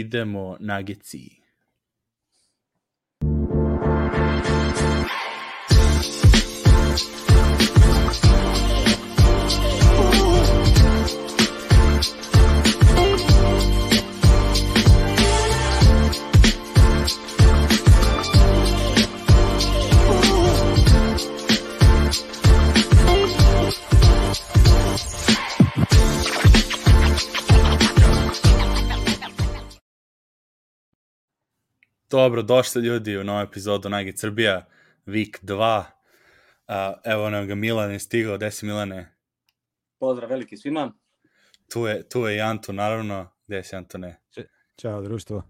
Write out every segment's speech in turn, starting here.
idemo na GC. Dobro, došli ljudi u novu epizodu Nagi Srbija, Week 2. Uh, evo nam ga Milan je stigao, gde si Milane? Pozdrav veliki svima. Tu je, tu je i Anto, naravno. Gde si Antone? Ćao društvo.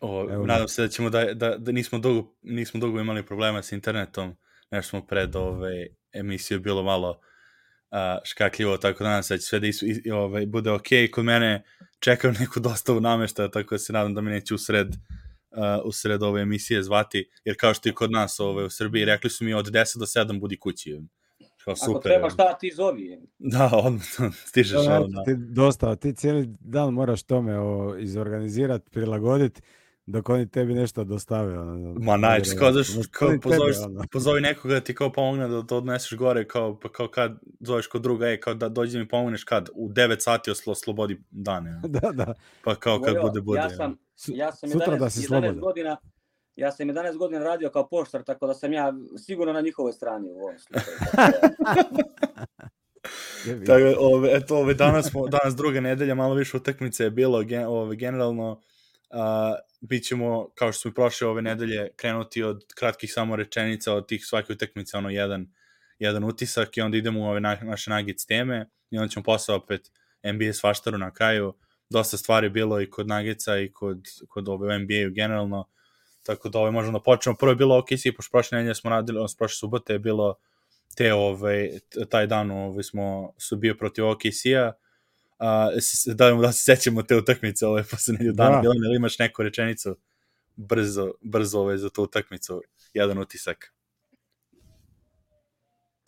O, Evo nadam se da ćemo da, da, da nismo, dugo, nismo dugo imali problema s internetom, nešto smo pred ove emisije bilo malo uh, škakljivo, tako da nadam se da će sve da isu, i, ove, bude ok. Kod mene čekam neku dostavu nameštaja, tako da se nadam da mi neće u sred uh, u sred ove emisije zvati, jer kao što i kod nas ove, u Srbiji, rekli su mi od 10 do 7 budi kući. Kao, super, Ako treba šta ti zovi. Da, odmah stižeš. Da, da. Ti dosta, ti cijeli dan moraš tome o, izorganizirati, prilagoditi, dok oni tebi nešto dostave. Ono, Ma najče, kao, daš, kao pozoveš, ono. pozovi nekoga da ti kao pomogne da to odneseš gore, kao, pa kao kad zoveš kod druga, ej, kao da dođi mi pomogneš kad, u 9 sati oslo, slobodi dane. da, da. Pa kao kad bude, bude. Ja sam, ja sam Sutra 11, da si 11 godina, ja sam 11 godina radio kao poštar, tako da sam ja sigurno na njihovoj strani u ovom slučaju. tako, ove, eto, ove, danas, smo, danas druga nedelja, malo više utakmice je bilo gen, ove, generalno, uh, bit ćemo, kao što smo prošle ove nedelje, krenuti od kratkih samo rečenica, od tih svake utakmice, ono, jedan, jedan utisak i onda idemo u ove na, naše nagic teme i onda ćemo posle opet NBA svaštaru na kraju, dosta stvari bilo i kod Nagica i kod, kod ove NBA-u generalno, tako da ovaj, možemo da počnemo. Prvo je bilo OKC, pošto prošle nedelje smo radili, odnosno prošle subote je bilo te, ovaj, taj dan ovaj, smo, su bio protiv OKC-a, a, da, da se sećamo te utakmice ove posle nedelju dana, da. bilo ili imaš neku rečenicu brzo, brzo ovaj, za tu utakmicu, jedan utisak.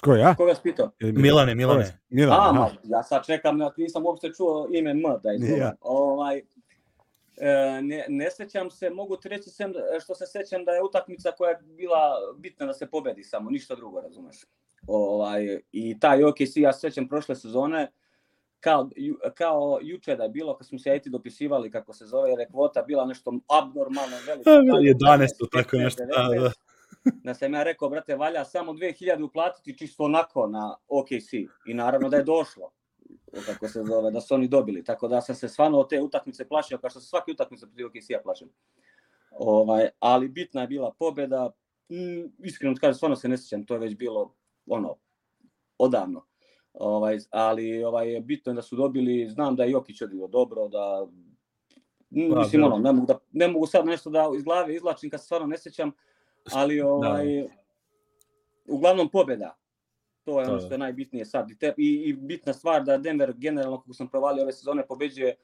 Ko ja? Koga si pitao? Milane, Milane. Milane, A, ma, ja sad čekam, ja nisam uopšte čuo ime M da izgovorim. Ja. Ovaj, E, ne, ne sećam se, mogu ti reći sem što se sećam da je utakmica koja je bila bitna da se pobedi samo, ništa drugo, razumeš. Ovaj, I taj OKC, ja se sećam prošle sezone, kao, ju, kao juče da je bilo, kad smo se ajti dopisivali kako se zove, jer je kvota bila nešto abnormalno velika. 11, tako nešto, da, da. Da sam ja rekao, brate, valja samo 2000 uplatiti čisto onako na OKC. I naravno da je došlo kako se zove, da su oni dobili. Tako da sam se stvarno od te utakmice plašio, kao što se svaki utakmice protiv OKC-a plašim. Ovaj, ali bitna je bila pobeda. Mm, iskreno kažem, stvarno se ne sjećam, to je već bilo ono, odavno. Ovaj, ali ovaj, bitno je da su dobili, znam da je Jokić odigrao dobro, da pa, mislim, ono, ne mogu, da, ne mogu sad nešto da iz glave izlačim kad se stvarno ne sjećam, ali da. ovaj, da. uglavnom pobeda to je ono što je najbitnije sad. I, te, i, i bitna stvar da Denver generalno, kako sam provalio ove sezone, pobeđuje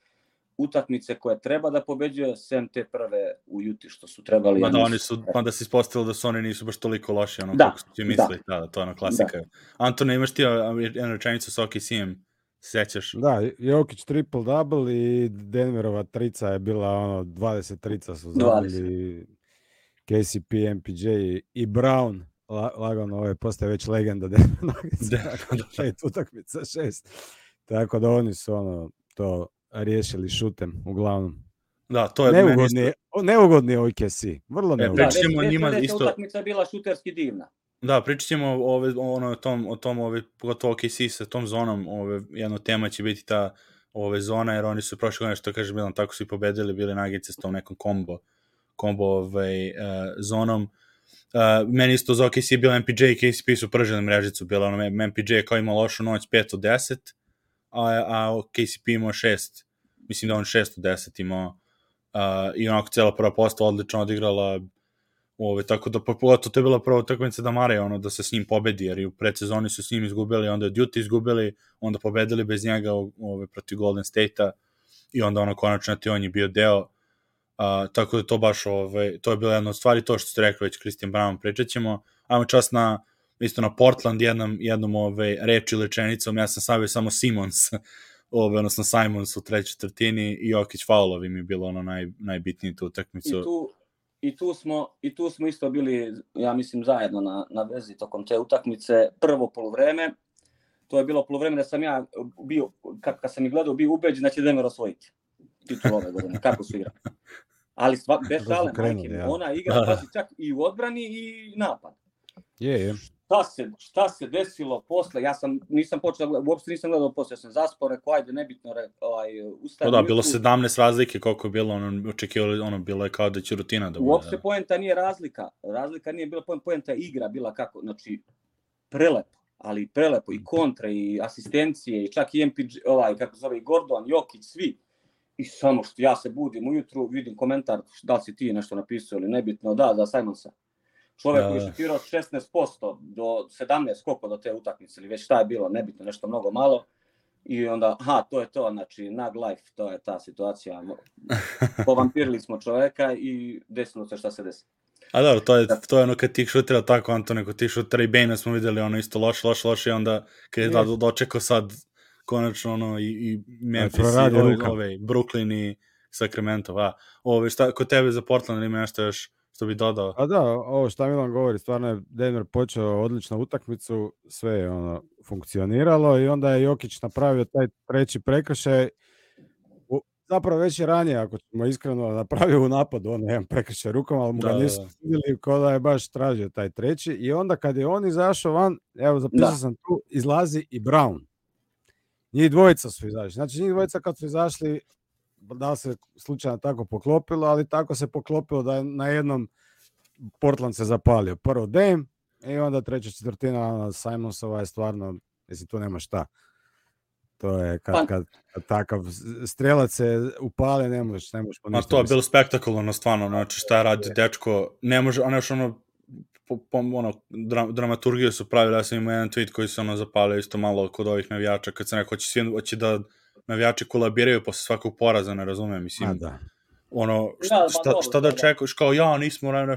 utakmice koje treba da pobeđuje, sem te prve u Juti što su trebali. Pa da, oni su, pa da se ispostavilo da su oni nisu baš toliko loši, ono da, kako su ti mislili, da. da, to je ono klasika. Da. Antone, imaš ti jednu rečenicu sa OKC-em, sećaš? Da, Jokić triple-double i Denverova trica je bila ono, 20 trica su zabili KCP, MPJ i Brown la, lagano ovaj postaje već legenda da, da, šest utakmica, šest. Tako da oni su ono to riješili šutem uglavnom. Da, to je neugodni, isto... neugodni OKC, vrlo e, neugodni. Da, pričamo da, njima isto. Utakmica bila šuterski divna. Da, pričat ćemo ove, ono, o tom, o tom ove, pogotovo OKC sa tom zonom, ove, jedna tema će biti ta ove zona, jer oni su prošle godine, što kaže Milan, tako su i pobedili, bili nagice s tom nekom kombo, kombo ovaj, uh, zonom. Uh, meni isto za OKC bilo MPJ i KCP su pržili mrežicu, bilo ono, MPJ je kao imao lošu noć 5 od 10, a, a KCP imao 6, mislim da on 6 od 10 imao, uh, i onako cijela prva posta odlično odigrala, ove, tako da pogotovo to je bila prva utakmica da Mare, ono, da se s njim pobedi, jer i u predsezoni su s njim izgubili, onda je Duty izgubili, onda pobedili bez njega ove, protiv Golden State-a, i onda ono konačno ti on je bio deo A, tako da to baš, ovaj, to je bila jedna od stvari, to što ste rekli već Christian Brown, pričat ćemo. Ajmo čas na, isto na Portland jednom, jednom ovaj, reči lečenicom, ja sam stavio samo Simons ove, odnosno Simons u trećoj četvrtini i Jokić faulovi mi je bilo ono naj, najbitnije tu utakmicu. I tu, i tu smo i tu smo isto bili ja mislim zajedno na na vezi tokom te utakmice prvo poluvreme to je bilo poluvreme da sam ja bio kad, kad sam ih gledao bio ubeđen da će Denver osvojiti titul ove godine kako su igrali ali sva, bez šale majke, ja. ona igra pa čak i u odbrani i napad je je šta se, šta se desilo posle, ja sam, nisam počeo, uopšte nisam gledao posle, ja sam zaspao, rekao, ajde, nebitno, re, ovaj, ustaje. Da, bilo 17 razlike, koliko je bilo, ono, očekivali, ono, bilo je kao da će rutina da bude. Uopšte da. poenta nije razlika, razlika nije bila poenta, poenta igra bila kako, znači, prelepo, ali prelepo, i kontra, i asistencije, i čak i MPG, ovaj, kako zove, i Gordon, Jokić, svi. I samo što ja se budim ujutru, vidim komentar, da li si ti nešto napisao ili nebitno, da, da, Simonsa čovjek da. koji je šutirao 16% do 17 koliko do te utakmice ili već šta je bilo, nebitno, nešto mnogo malo. I onda, aha, to je to, znači, nag life, to je ta situacija. Povampirili smo čoveka i desilo se šta se desi. A dobro, to je, to je ono kad ti šutira tako, Antone, kad ti šutira i Bane smo videli ono isto loš, loš, loš i onda kad je da, dočekao sad konačno ono i, i Memphis i ove, ove, Brooklyn i Sacramento, a ove, šta, kod tebe za Portland ima nešto još što bi dodao. A da, ovo što Milan govori, stvarno je Denver počeo odličnu utakmicu, sve je ono funkcioniralo i onda je Jokić napravio taj treći prekršaj. Zapravo već je ranije, ako ćemo iskreno, napravio u napadu on jedan prekršaj rukom, ali mu da, ga nisu da. vidjeli kao da je baš tražio taj treći. I onda kad je on izašao van, evo zapisao da. sam tu, izlazi i Brown. Njih dvojica su izašli. Znači njih dvojica kad su izašli, da se slučajno tako poklopilo, ali tako se poklopilo da je na jednom Portland se zapalio. Prvo Dame i onda treća četvrtina Simonsova je stvarno, mislim, tu nema šta. To je kad, pa- kad, kad takav strelac se upale, ne možeš, ne možeš Ma to je bilo spektakularno stvarno, znači šta radi dečko, ne može, ono još ono, po, po, ono, dra, dramaturgiju su pravili, ja sam imao jedan tweet koji se ono zapalio isto malo kod ovih navijača, kad se neko hoće, hoće da navijači kolabiraju posle svakog poraza, ne razumem, mislim. A, da. Ono, šta, da, šta, šta da, da čekaš, kao ja, nismo, ne, ne,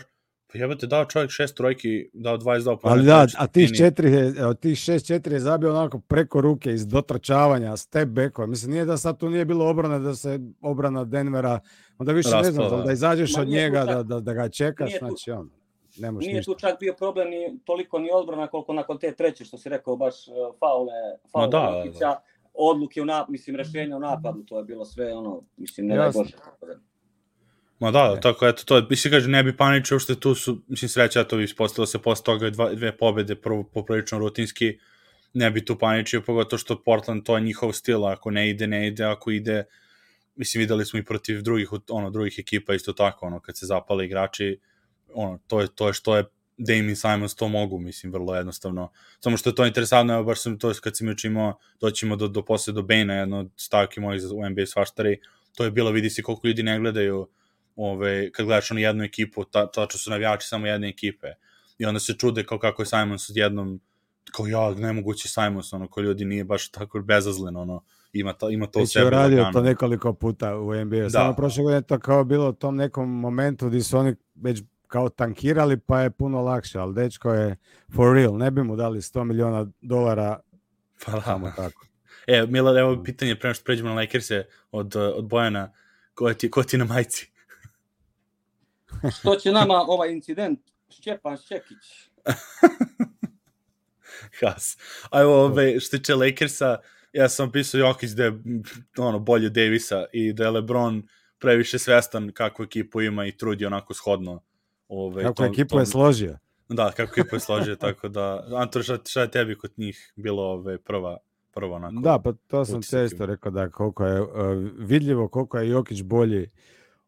Pa jebate, dao čovjek šest trojki, dao 22 Ali da, a tih četiri, od tih šest četiri je zabio onako preko ruke iz dotrčavanja, step backova. Mislim, nije da sad tu nije bilo obrane da se obrana Denvera, onda više Raspala. ne znam, da, da izađeš Ma, od njega, čak, da, da, da ga čekaš, znači on. Ne nije ništa. tu čak bio problem ni toliko ni odbrana koliko nakon te treće što si rekao baš uh, faule, faule da, da, da odluke u napadu, mislim, rešenja u napadu, to je bilo sve ono, mislim, ne daj Bože. Ma da, da, tako eto, to mislim, kaže, ne bi paničao što tu su, mislim, sreća to bi ispostavilo se posle toga dva, dve pobede prvo, poprilično rutinski, ne bi tu paničio, pogotovo što Portland to je njihov stil, ako ne ide, ne ide, ako ide, mislim, videli smo i protiv drugih, ono, drugih ekipa isto tako, ono, kad se zapale igrači, ono, to je, to je što je Damien Simons to mogu, mislim, vrlo jednostavno. Samo što je to interesantno, evo baš sam to kad sam još imao, doćemo do, do posle do Bane-a, jedno od stavke mojih u NBA svaštari, to je bilo, vidi se koliko ljudi ne gledaju ove, kad gledaš ono jednu ekipu, ta, tačno su navijači samo jedne ekipe. I onda se čude kao kako je Simons jednom, kao ja, nemoguće Simons, ono, ko ljudi nije baš tako bezazlen, ono, ima, to, ima to u sebi. radio to nekoliko puta u NBA. Da. Samo prošle godine to kao bilo u tom nekom momentu gdje su oni već kao tankirali, pa je puno lakše, ali dečko je for real, ne bi mu dali 100 miliona dolara pa samo tako. E, Mila, evo pitanje prema što pređemo na Lakers-e od, od Bojana, ko ti, ko ti na majci? što će nama ovaj incident Šćepan Šćekić? Has. A evo, ove, što tiče Lakersa, ja sam pisao Jokić da je ono, bolje Davisa i da je LeBron previše svestan kakvu ekipu ima i trudi onako shodno Ovaj, kako tom, ekipu tom... je složio. Da, kako ekipu je složio, tako da, Anton, šta, šta je tebi kod njih bilo ove, prva, prva onako? Da, pa to sam te isto rekao da koliko je uh, vidljivo koliko je Jokić bolji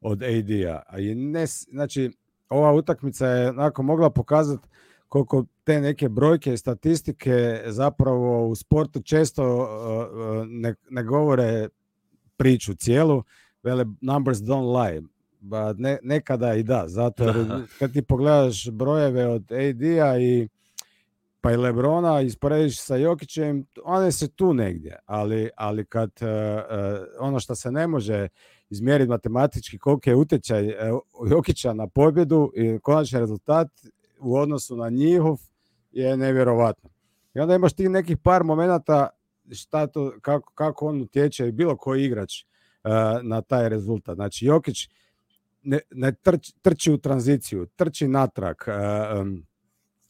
od AD-a. A je ne, znači, ova utakmica je onako mogla pokazati koliko te neke brojke i statistike zapravo u sportu često uh, ne, ne govore priču cijelu, vele numbers don't lie. Ba, ne, nekada i da, zato jer da. kad ti pogledaš brojeve od AD-a i pa i Lebrona isporediš sa Jokićem, one se tu negdje, ali, ali kad uh, uh, ono što se ne može izmjeriti matematički koliko je utjecaj uh, Jokića na pobjedu i konačni rezultat u odnosu na njihov je nevjerovatno. I onda imaš ti nekih par momenata šta to, kako, kako on utječe i bilo koji igrač uh, na taj rezultat. Znači, Jokić ne, ne trči, trči u tranziciju, trči natrag, um,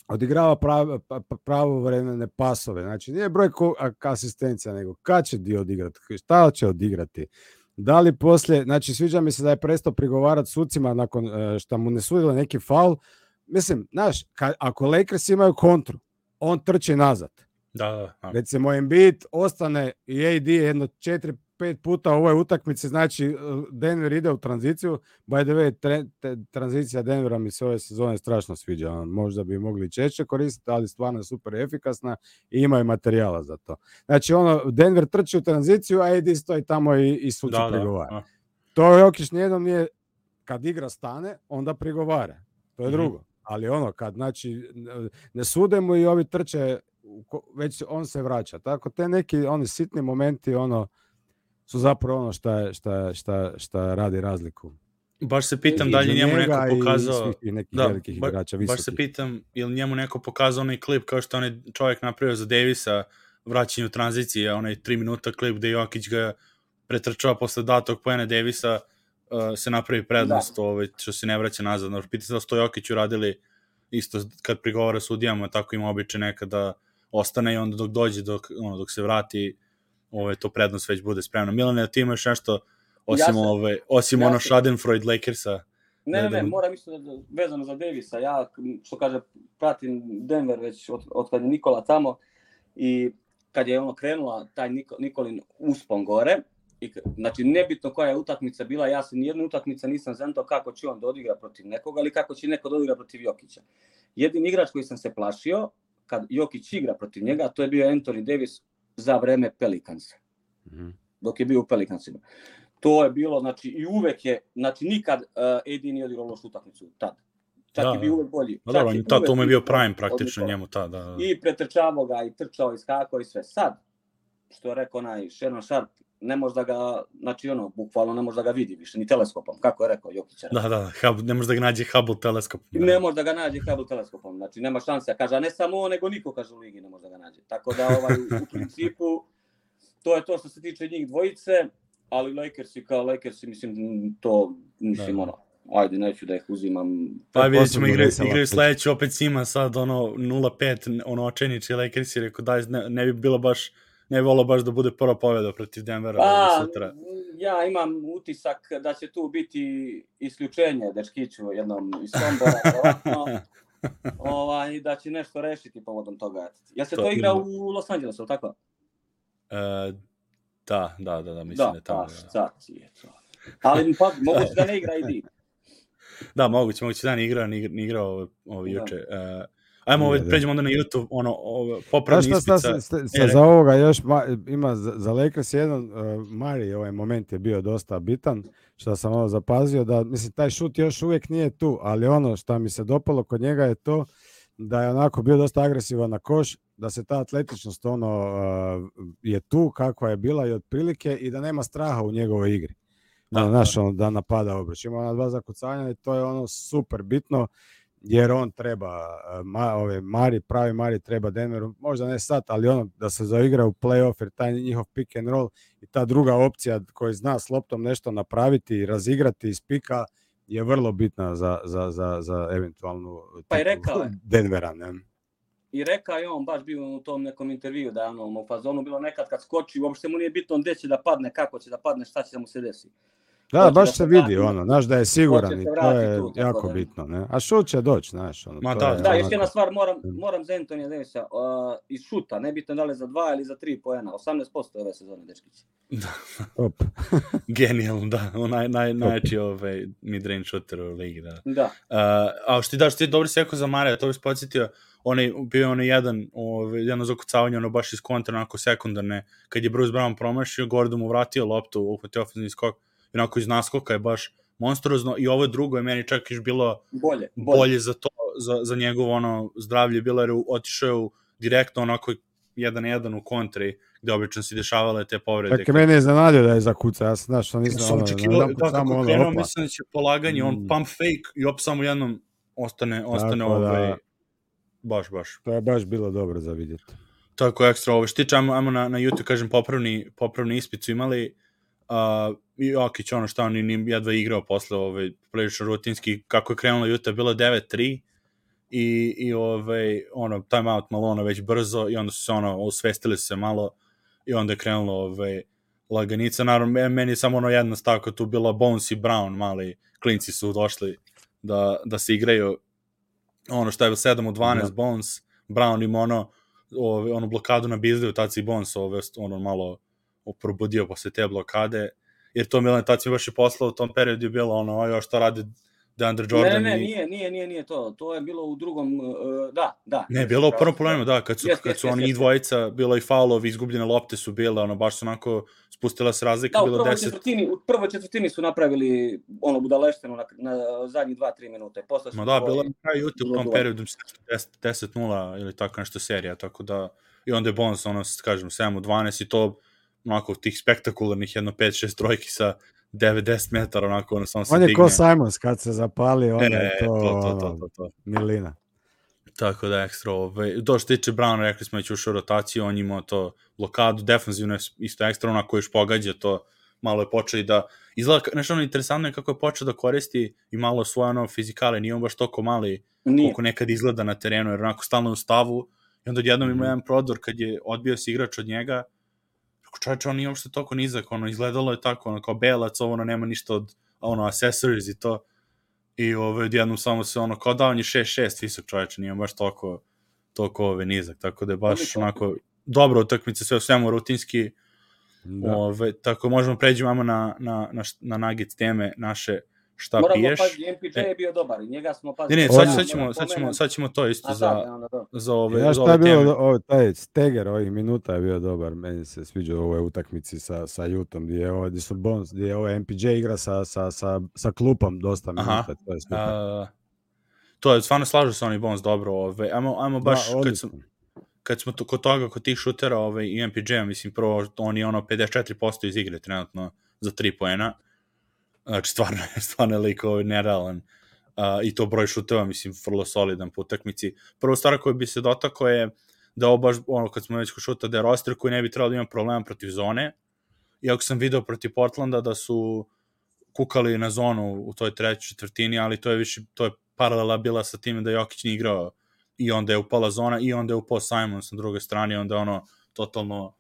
odigrava prav, pravovremene pasove. Znači, nije broj ko, asistencija, nego kad će dio odigrati, šta će odigrati. Da li poslije, znači sviđa mi se da je prestao prigovarati sucima nakon šta mu ne sudili neki faul. Mislim, znaš, kad, ako Lakers imaju kontru, on trči nazad. Da, da, da. Recimo Embiid ostane i AD jedno četiri, pet puta u ovoj utakmici, znači Denver ide u tranziciju. By the way, tre, te, tranzicija Denvera mi se ove sezone strašno sviđa. Možda bi mogli češće koristiti, ali stvarno je super efikasna i imaju materijala za to. Znači, ono, Denver trči u tranziciju, a AD stoji tamo i, i suci Da, da, prigovara. da. To Jokić nijednom nije, kad igra stane, onda prigovara. To je Mhm. drugo. Ali ono, kad znači, ne sude mu i ovi trče, već on se vraća. Tako te neki oni sitni momenti ono su zapravo ono šta, je- šta, šta, šta radi razliku. Baš se pitam da li njemu neko i pokazao... svih tih nekih Da, velikih ba- igrača, baš se visokih. pitam, je li njemu neko pokazao onaj klip kao što onaj čovjek napravio za Davisa, vraćanje u tranziciji, onaj 3 minuta klip gde Jokić ga pretrčava posle datog poena Davisa, uh, se napravi prednost, da. ovaj, što se ne vraća nazad. No, pita se da su to Jokić uradili isto kad prigovara sudijama, tako ima običaj nekada da ostane i onda dok dođe, dok, ono, dok se vrati, ovaj, to prednost već bude spremno. Milane, ti imaš nešto osim, Ja sam- ovaj, osim ja ono Schadenfreude Lakersa? Ne, Da, ne, ne, da. moram isto da, vezano za Davisa. Ja, što kaže, pratim Denver već od, od kad je Nikola tamo i kad je ono krenula taj Niko, Nikolin uspon gore, i, znači nebitno koja je utakmica bila, ja se nijedna utakmica nisam zentao kako će on da odigra protiv nekoga ili kako će neko da odigra protiv Jokića. Jedini igrač koji sam se plašio, kad Jokić igra protiv njega, to je bio Anthony Davis za vreme Pelikansa Mhm. dok je bio u Pelikansima. To je bilo, znači, i uvek je, znači, nikad uh, AD nije odigrao lošu utakmicu, tad. Čak Da, je bio da. uvek bolji. Dobro, je ta, to mu je bio prime praktično njemu, ta, da. da. I pretrčavao ga, i trčao, i skakao, i sve. Sad, što je rekao onaj Shannon Sharp, ne može da ga, znači ono, bukvalno ne može da ga vidi više, ni teleskopom, kako je rekao Jokić. Da, da, Hubble, ne može da ga nađe Hubble teleskop. Da. Ne može da ga nađe Hubble teleskopom, znači nema šanse. Kaže, a ne samo on, nego niko, kaže, u ligi ne može da ga nađe. Tako da, ovaj, u, principu, to je to što se tiče njih dvojice, ali Lakersi kao Lakersi, mislim, to, mislim, Da. ono, ajde, neću da ih uzimam. Pa vidjet ćemo, igraju, igraju sledeću opet s njima sad ono 0-5, ono očajniči Lakers i rekao daj, ne, ne bi bilo baš, ne bi volao baš da bude prva pobjeda protiv Denvera Pa, sutra. ja imam utisak da će tu biti isključenje dečkiću jednom iz Sombora, ovaj, da će nešto rešiti povodom toga. Ja se To to, igra u Los Angelesu, tako? E, da, da, da, da, mislim da, Da, je tamo. pa Da, šta ti je to? Ali pa, moguće da ne igra i da moguće, moguće da ni igrao, ni igra- ni igrao ovo, ovo Da. juče. Ajmo ovaj, Da, da. pređemo onda na YouTube, ono, ovo, popravni šta, šta, sa, sa, E, sa, za ovoga još ma, ima za, za Lakers jedan, uh, Mari ovaj moment je bio dosta bitan, što sam ono zapazio, da mislim taj šut još uvijek nije tu, ali ono što mi se dopalo kod njega je to da je onako bio dosta agresivan na koš, da se ta atletičnost ono uh, je tu kakva je bila i otprilike i da nema straha u njegovoj igri. Da, Da, znaš, ono, da napada obruč. Ima ona dva zakucanja i to je ono super bitno jer on treba, ma, ove, Mari, pravi Mari treba Denveru, možda ne sad, ali ono da se zaigra u playoff jer taj njihov pick and roll i ta druga opcija koji zna s loptom nešto napraviti i razigrati iz pika je vrlo bitna za, za, za, za eventualnu Pa i rekao je. Denvera. Ne? I rekao je on, baš bio u tom nekom intervju, da je ono, u fazonu bilo nekad kad skoči, uopšte mu nije bitno gde će da padne, kako će da padne, šta će da mu se desi. Da, Hoće baš da se vidi ono, znaš da je siguran i to je tu, jako da- bitno. Ne? A šut će doći, znaš. Ono, Ma da, je Da, još onako- jedna stvar, moram, moram za Antonija Davisa, uh, iz šuta, nebitno da li za dva ili za tri poena, 18% ove sezone, dečkići. Op. Genijalno, da, on naj, naj, najjači ovaj mid-range shooter u ligi, da. Da, Uh, a što ti daš, ti dobro si rekao za Mare, to bi se podsjetio, onaj, bio je onaj jedan, ovaj, jedno zakucavanje, ono baš iz kontra, onako sekundarne, kad je Bruce Brown promašio, Gordon mu vratio loptu, uhvatio ofenzivni skok, onako iz naskoka je baš monstruozno, i ovo drugo je meni čak još bilo bolje, bolje. bolje za to, za, za njegovo ono zdravlje, bilo jer je otišao je u direktno onako jedan na jedan u kontri, gde obično se dešavale te povrede. Dakle, meni je iznenadio da je zakuca, ja sam znaš, što nisam sam ono, očekivao, najedanput da, samo ono, krenuo, opa. mislim da će polaganje, on Mm. pump fake i op samo jednom ostane, ostane Tako da- ovaj, baš, baš. To je baš bilo dobro za vidjeti. Tako je ekstra ovo. Štiče, ajmo, ajmo na, na YouTube, kažem, popravni, popravni ispit su imali. Uh, I Jokić, ono šta, on ni jedva igrao posle, ovaj, prilično rutinski, kako je krenulo Juta, bilo 9-3 i, i ovaj, ono, timeout Malona već brzo i onda su se ono, osvestili se malo i onda je krenulo ovaj, laganica. Naravno, meni je samo ono jedna stavka tu bila Bones i Brown, mali klinci su došli da, da se igraju ono što je 7 u 12 ja. Bones, Brown ima ono, ove, ono blokadu na bizdaju, tad si Bones ove, ono malo probudio posle te blokade, jer to Milan mi baš i poslao u tom periodu je bilo ono, oj, što radi DeAndre Jordan. Ne, ne, i... nije, nije, nije, nije to. To je bilo u drugom, uh, da, da. Ne, bilo u prvom problemu, da, kad su, yes, kad su yes, oni yes, dvojica, bilo i faulovi, izgubljene lopte su bile, ono, baš su onako spustila se razlika, da, bilo 10. Četvrtini, u prvoj četvrtini su napravili ono budaleštenu na, na zadnjih 2-3 minute. Posle su Ma da, bilo je kraj juti u tom periodu 10-0 ili tako nešto serija, tako da i onda je bonus, ono, kažem, 7 u 12 i to onako tih spektakularnih jedno 5-6 trojki sa 90 metara, onako, ono, samo se On je digne. ko Simons, kad se zapali, on E, je to, to, to, to, to, to. milina. Tako da ekstra, ovaj, to što tiče Brown, rekli smo već ušao u rotaciju, on imao to blokadu, defanzivno je isto ekstra, onako još pogađa to, malo je počeo i da, izgleda, nešto ono interesantno je kako je počeo da koristi i malo svoje ono fizikale, nije on baš toliko mali Nije. koliko nekad izgleda na terenu, jer onako stalno je u stavu i onda odjednom ima Mhm. jedan prodor kad je odbio se igrač od njega, Rekao, on nije uopšte toliko nizak, ono, izgledalo je tako, ono, kao belac, ovo, ono, nema ništa od, ono, accessories i to. I, ovaj, odjednom samo se, ono, kao da, on je 6-6 visok čovječe, nije baš toliko, toliko, ove, nizak, tako da je baš, onako, dobro utakmice, sve u svemu rutinski, Da. ove, tako možemo pređemo na, na, na, na nuggets teme naše šta Moramo piješ. paziti, MPJ E. je bio dobar i njega smo Ne, pazili. ne, Odlično. sad, sad, ćemo, sad, ćemo, sad ćemo to isto A za, sad, onda, da. za ove, Znaš za šta je ove bilo, teme. ovo, taj steger ovih minuta je bio dobar, meni se sviđa u ovoj utakmici sa, sa Jutom, gdje, je ovo, gdje su Bones, gdje je ovo MPJ igra sa, sa, sa, sa klupom dosta Aha. minuta, to je super. A, to je, stvarno slažu se oni Bones dobro, ove, ajmo, ajmo baš, da, kad, sam, kad smo to, kod toga, kod tih šutera ovaj, i MPJ-a, mislim, prvo, on je ono 54% iz igre trenutno za 3 poena. Znači, stvarno, je- stvarno je lik ovaj nerealan. Uh, I to broj šuteva, mislim, vrlo solidan po utakmici. Prvo stvar koju bi se dotakao je da ovo baš, ono, kad smo već šuta, da je roster koji ne bi trebalo da ima problema protiv zone. Iako sam video protiv Portlanda da su kukali na zonu u toj trećoj četvrtini, ali to je više, to je paralela bila sa tim da Jokić nije igrao i onda je upala zona i onda je upao Simons na drugoj strani, onda je ono totalno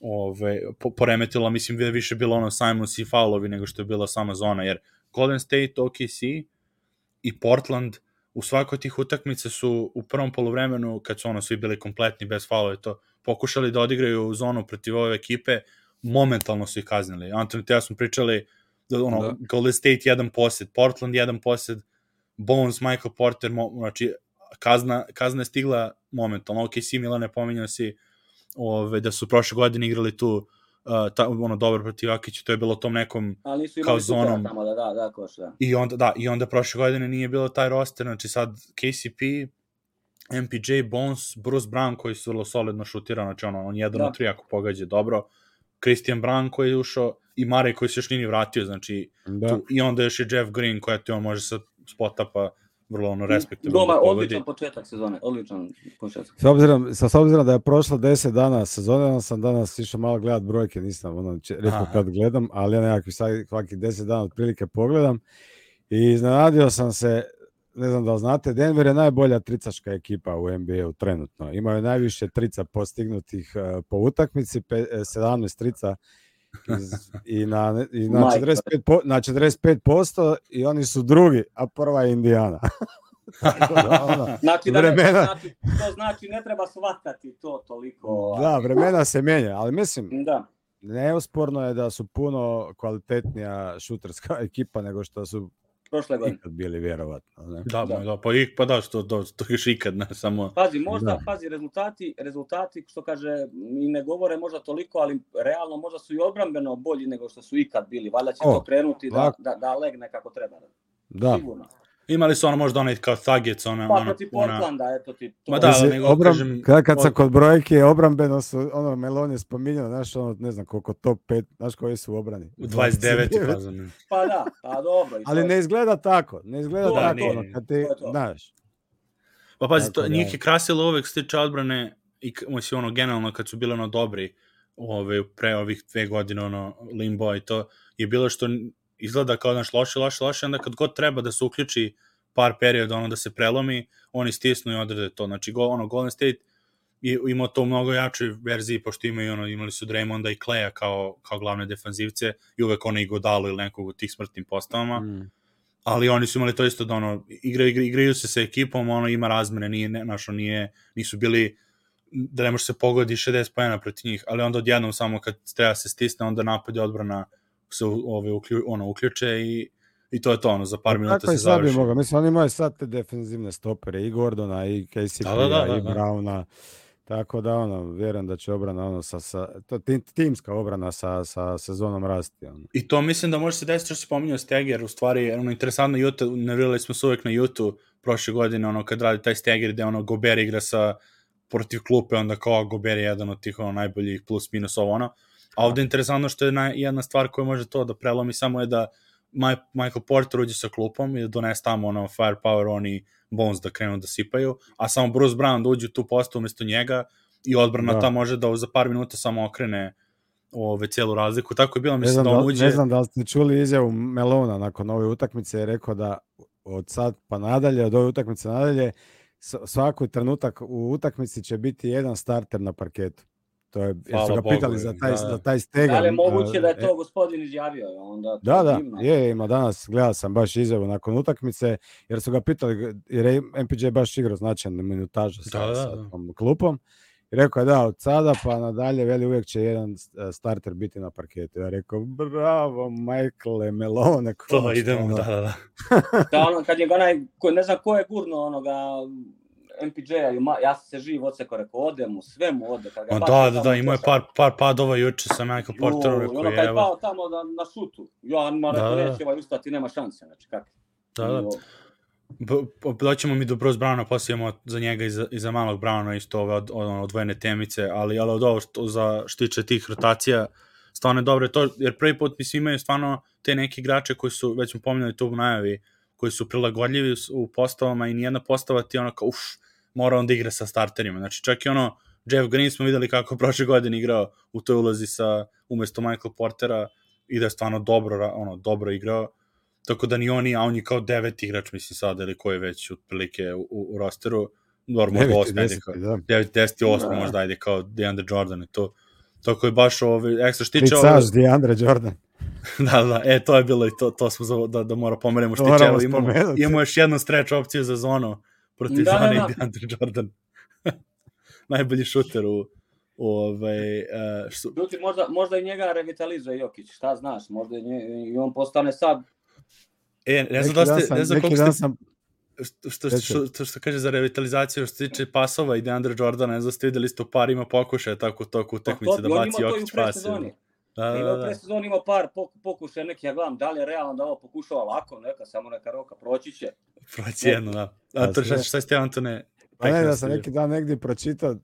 ove, po, poremetilo, mislim da je više bilo ono Simons i faulovi nego što je bila sama zona, jer Golden State, OKC i Portland u svakoj tih utakmice su u prvom polovremenu, kad su ono svi bili kompletni bez faulova to, pokušali da odigraju zonu protiv ove ekipe, momentalno su ih kaznili. Antoni, te ja smo pričali da ono, Da. Golden State jedan posjed, Portland jedan posjed, Bones, Michael Porter, mo, znači kazna, kazna je stigla momentalno. Ok, si Milane, pominjao si ove, da su prošle godine igrali tu uh, ta, ono dobro protiv Jokića, to je bilo tom nekom Ali nisu Kao zonom. tamo, da, da, da, koš, da. i onda da i onda prošle godine nije bilo taj roster, znači sad KCP MPJ, Bones, Bruce Brown koji su vrlo solidno šutirao, znači ono, on jedan Da. od tri ako pogađa dobro, Christian Brown koji je ušao i Mare koji se još nije ni vratio, znači Da. tu, i onda još je Jeff Green koja ti on može sa spota pa vrlo ono respektabilno Dobar, odličan početak sezone, odličan početak. S obzirom, sa s obzirom da je prošlo 10 dana sezone, onda sam danas išao malo gledat brojke, nisam ono, če- redko Aha. kad gledam, ali ja nekakvi svaki- svakih 10 dana otprilike pogledam i iznenadio sam se, ne znam da li znate, Denver je najbolja tricaška ekipa u NBA-u trenutno. Imaju najviše trica postignutih eh, po utakmici, pe, eh, 17 trica iz, i na, i na, Majko. 45 po, na 45% i oni su drugi, a prva je Indiana. Tako da, ono, Znači, da ne, Vremena- znači, to znači ne treba shvatati to toliko. Da, vremena se menja, ali mislim, Da, neosporno je da su puno kvalitetnija šuterska ekipa nego što su prošle godine. ikad bili vjerovatno. Ne? Da, Da. da. pa, ik, pa da, što, to, to još ikad, ne, samo... Pazi, možda, Da. pazi, rezultati, rezultati, što kaže, i ne govore možda toliko, ali realno možda su i odbrambeno bolji nego što su ikad bili. Valjda će O, to krenuti da, da, da legne kako treba. Da. Sigurno. Imali su ono možda onaj kao Thagets, ona, Pa ona, protiv ona, Portlanda, eto ti to. Ma da, Mislim, nego obram- kažem, kad, kad sam od- kod brojke, obrambeno su, ono, Melon je spominjao, znaš, ono, ne znam koliko top 5, znaš koji su u obrani? u 29. fazonu. Pa da, pa dobro. to Ali ne izgleda tako, ne izgleda To je tako, to, ono, kad ti, znaš, Pa pazi, to, da- njih je krasilo uvek stiče odbrane i mislim, ono, generalno kad su bili ono dobri, ove, pre ovih dve godine, ono, Limbo i to, je bilo što izgleda kao, znaš, loše, loše, loše, onda kad god treba da se uključi par perioda, ono, da se prelomi, oni stisnu i odrede to. Znači, go, ono, Golden State i ima to u mnogo jačoj verziji, pošto imaju, ono, imali su Draymonda i Kleja kao, kao glavne defanzivce i uvek ono i Godalu ili nekog u tih smrtnim postavama. Mm. ali oni su imali to isto da ono igra, igra, igraju se sa ekipom, ono ima razmene, nije ne, našo nije nisu bili da ne može se pogodi 60 poena protiv njih, ali onda odjednom samo kad treba se stisne, onda napad i odbrana se ove uklju, ono uključe i i to je to, ono, za par minuta Tako se završi. mogao. Mislim, oni imaju sad te defensivne stopere i Gordona i KCP-a Da, da, da, da, i da. Browna. Tako da, ono, vjerujem da će obrana, ono, sa, sa, to tim, timska obrana sa, sa sezonom rasti, ono. I to mislim da može se desiti što si pominjao Steger, u stvari, ono, interesantno, Juta, navirali smo se uvek na Jutu prošle godine, ono, kad radi taj Steger, gde, ono, Gober igra sa protiv klupe, onda kao Gober je jedan od tih, ono, najboljih plus minus ovo, ono. A ovde je interesantno što je naj, jedna stvar koja može to da prelomi samo je da Maj, Michael Porter uđe sa klupom i da donese tamo ono firepower, oni Bones da krenu da sipaju, a samo Bruce Brown da uđe u tu postavu umesto njega i odbrana Da. ta može da za par minuta samo okrene ove celu razliku. Tako je bilo, mislim da da, on uđe... ne znam da li ste čuli izjavu Melona nakon ove utakmice je rekao da od sad pa nadalje, od ove utakmice nadalje, svaki trenutak u utakmici će biti jedan starter na parketu. To je, jer Hvala su ga Bogu, pitali za taj, da. za taj stegar. Da li je moguće da je e, to gospodin izjavio? Onda, to Da, je da, divno. je, ima danas, gledao sam baš izjavu nakon utakmice, jer su ga pitali, jer je MPJ baš igrao značajnu minutažu sa, Da, da, sa da. tom klupom. I rekao je da, od sada pa nadalje, veli uvijek će jedan e, starter biti na parketu. Ja rekao, bravo, Michael Melone. To idemo, ono. da, da, da. Da, ono, kad je onaj, ne znam ko je gurno onoga MPJ-a, ja sam se živ odsekao, rekao, ode mu, sve mu ode. Kad ga da, da, da, imao je par, par padova juče sa Michael Porterom, rekao ono kad je pao tamo na, na šutu, ja ma rekao, Da, da. neće ovaj ustati, nema šanse, znači kako. da, da. Doćemo mi do Bruce Browna, poslije imamo za njega i za, i za malog Browna isto ove od, od, odvojene temice, ali, ali od ovo što, za što tiče tih rotacija, stvarno je dobro to, jer prvi put mislim imaju stvarno te neke igrače koji su, već smo pominjali tu u najavi, koji su prilagodljivi u, postavama i nijedna postava ti ono kao, uf, mora on da igra sa starterima. Znači čak i ono, Jeff Green smo videli kako je prošle godine igrao u toj ulozi sa, umesto Michael Portera i da je stvarno dobro, ono, dobro igrao. Tako da ni oni, a on je kao deveti igrač, mislim sada, ili ko je već otprilike u, u, u rosteru, dobro, možda osmi, ajde deseti, kao, da. 9, 10 8 Da. možda ajde kao DeAndre Jordan i to. Tako je baš ovaj ekstra štiče Tricaž, DeAndre Jordan. da, da, e, to je bilo i to, to smo za, da, da mora pomerimo što Moramo evo imamo, imamo još jednu stretch opciju za zonu protiv Da, da, zone da. i DeAndre Jordan. Najbolji šuter u, u ovaj, uh, što, Ljudi, možda, možda i njega revitalizuje Jokić, šta znaš, možda i, nje, i on postane sad, e, ne znam da ste, sam- ne znam koliko ste, sam što, što, što, što, što kaže za revitalizaciju, što se tiče pasova i DeAndre Jordana, ne znam da ste videli isto par ima pokušaja tako u toku Pa utakmice da baci Jokić pas. Da, da, Da, da, u da. predsezoni imao par poku, pokušaja neki, ja gledam, da li je realno da ovo pokušava lako, neka, samo neka roka, proći će. Proći jedno, da. A Da, to šta, šta ste Antone? Pa ne, da sam neki dan negdje pročitao, uh,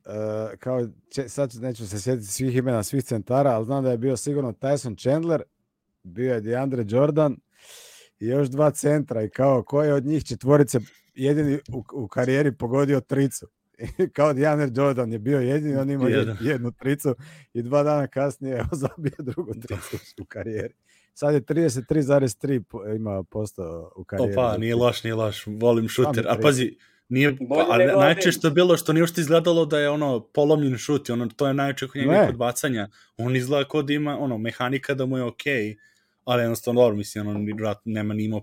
kao, če, sad neću se sjetiti svih imena, svih centara, ali znam da je bio sigurno Tyson Chandler, bio je DeAndre Jordan i još dva centra i kao ko je od njih četvorice jedini u, u karijeri pogodio tricu. Kao DeAndre Jordan je bio jedini, on ima Jedan. jednu tricu i dva dana kasnije je zabio drugu tricu u karijeri. Sad je 33,3 po- ima posto u karijeri. Opa, nije loš, nije loš, volim šuter. A pazi, nije, pa, a najčešće bilo što nije uopšte izgledalo da je ono polomljen šut i ono, to je najčešće kod njega kod bacanja. On izgleda kod da ima ono, mehanika da mu je okej, ali jednostavno dobro, mislim, ono, vrat, nema ni imao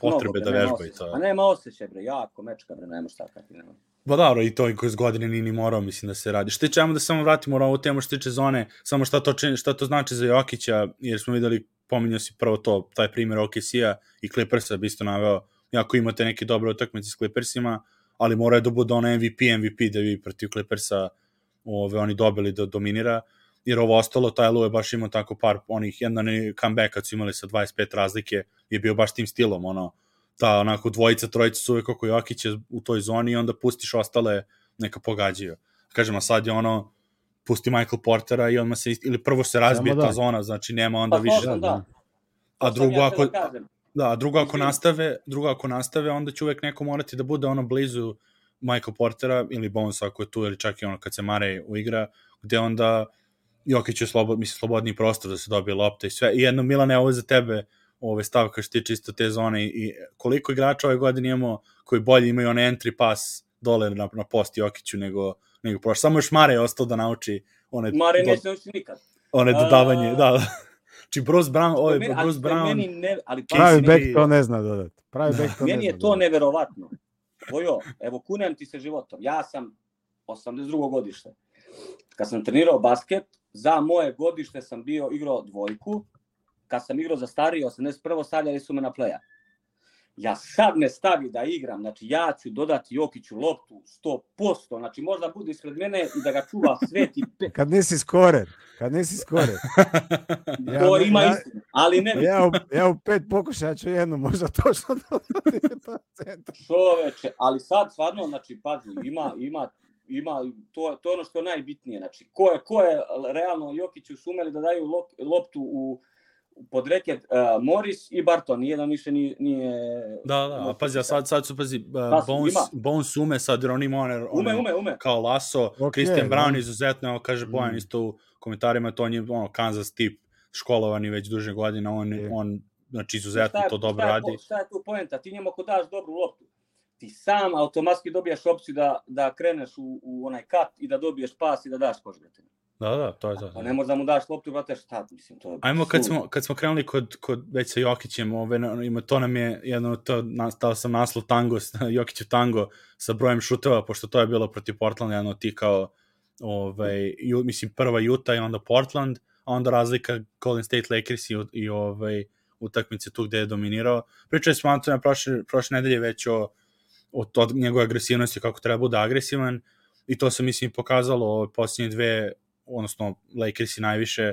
potrebe mnogo, da vežba i to. A nema osjećaj, bre, jako mečka, bre, nema šta kakvi nema. Pa dobro, i to i kroz godine nije ni morao, mislim, da se radi. Što tiče, ajmo da samo vratimo na ovu temu što tiče zone, samo šta to, čini, šta to znači za Jokića, jer smo videli, pominjao si prvo to, taj primjer OKC-a i Clippersa bi isto naveo, jako imate neke dobre utakmice s Clippersima, ali mora da bude ono MVP, MVP da bi protiv Clippersa ove, oni dobili da dominira, jer ovo ostalo, taj Lu je baš imao tako par onih, jedan comeback kad su imali sa 25 razlike, je bio baš tim stilom, ono, ta onako dvojica, trojica su uvek oko Jokića u toj zoni i onda pustiš ostale neka pogađaju. Kažem, a sad je ono, pusti Michael Portera i odmah se, ili prvo se razbije Samo ta da. zona, znači nema onda Pa, više. to sam, da. A drugo, ja ako, da da, a drugo ako nastave, drugo ako nastave, onda će uvek neko morati da bude ono blizu Michael Portera ili Bones ako je tu ili čak i ono kad se Mare uigra, gde onda Jokić je slobod, mislim, slobodni prostor da se dobije lopta i sve. I jedno, Milane, ovo je za tebe ove stavka što tiče isto te zone i koliko igrača ove godine imamo koji bolje imaju onaj entry pass dole na, na post Jokiću nego, nego prošlo. Samo još Mare je ostao da nauči one... Mare do, neće nauči nikad. One dodavanje, uh, da, da. Či Bruce Brown, ovo meni, Bruce Brown... Meni ne, ali pravi bek to ne zna dodati. Pravi bek to meni ne je to neverovatno. Vojo, evo kunem ti se životom. Ja sam 82. godište. Kad sam trenirao basket, za moje godište sam bio igrao dvojku. Kad sam igrao za stariji 81. stavljali su me na pleja. Ja sad me stavi da igram, znači ja ću dodati Jokiću loptu 100%, znači možda bude ispred mene i da ga čuva sveti pe... Kad nisi skorer, kad nisi skorer. ja, to ima ja, istinu, ali ne... Ja u, ja u pet pokušaja ću jednu možda točno dodati Čoveče, ali sad stvarno, znači, pazi, ima, ima ima to to je ono što je najbitnije znači ko je ko je realno Jokiću sumeli da daju loptu u pod reket uh, Morris i Barton, nijedan više nije... nije da, da, a pazi, a sad, sad su, pazi, uh, Bones, Bones ume sad, jer on ima one, one, ume, ume, ume. kao laso, okay, Christian Brown da. izuzetno, evo kaže Bojan mm. isto u komentarima, to on je ono, Kansas tip, školovani već duže godina, on, okay. on znači izuzetno je, to dobro šta je, radi. Šta je tu poenta? Ti njemu ako daš dobru loptu, ti sam automatski dobijaš opciju da, da kreneš u, u onaj kat i da dobiješ pas i da daš košgretinu. Da, da, to je to. Pa ne možda mu daš loptu, brate, šta, mislim, to je... Ajmo, kad smo, kad smo krenuli kod, kod već sa Jokićem, ove, ima, to nam je jedno, to, nastao sam naslov tango, Jokiću tango sa brojem šuteva, pošto to je bilo protiv Portlanda, jedno ti kao, ovaj, ju, mislim, prva Utah i onda Portland, a onda razlika Golden State Lakers i, i ovaj, utakmice tu gde je dominirao. Pričali smo Antona prošle, prošle nedelje već o, o to, njegove agresivnosti, kako treba bude agresivan, i to se, mislim, pokazalo posljednje dve odnosno Lakersi najviše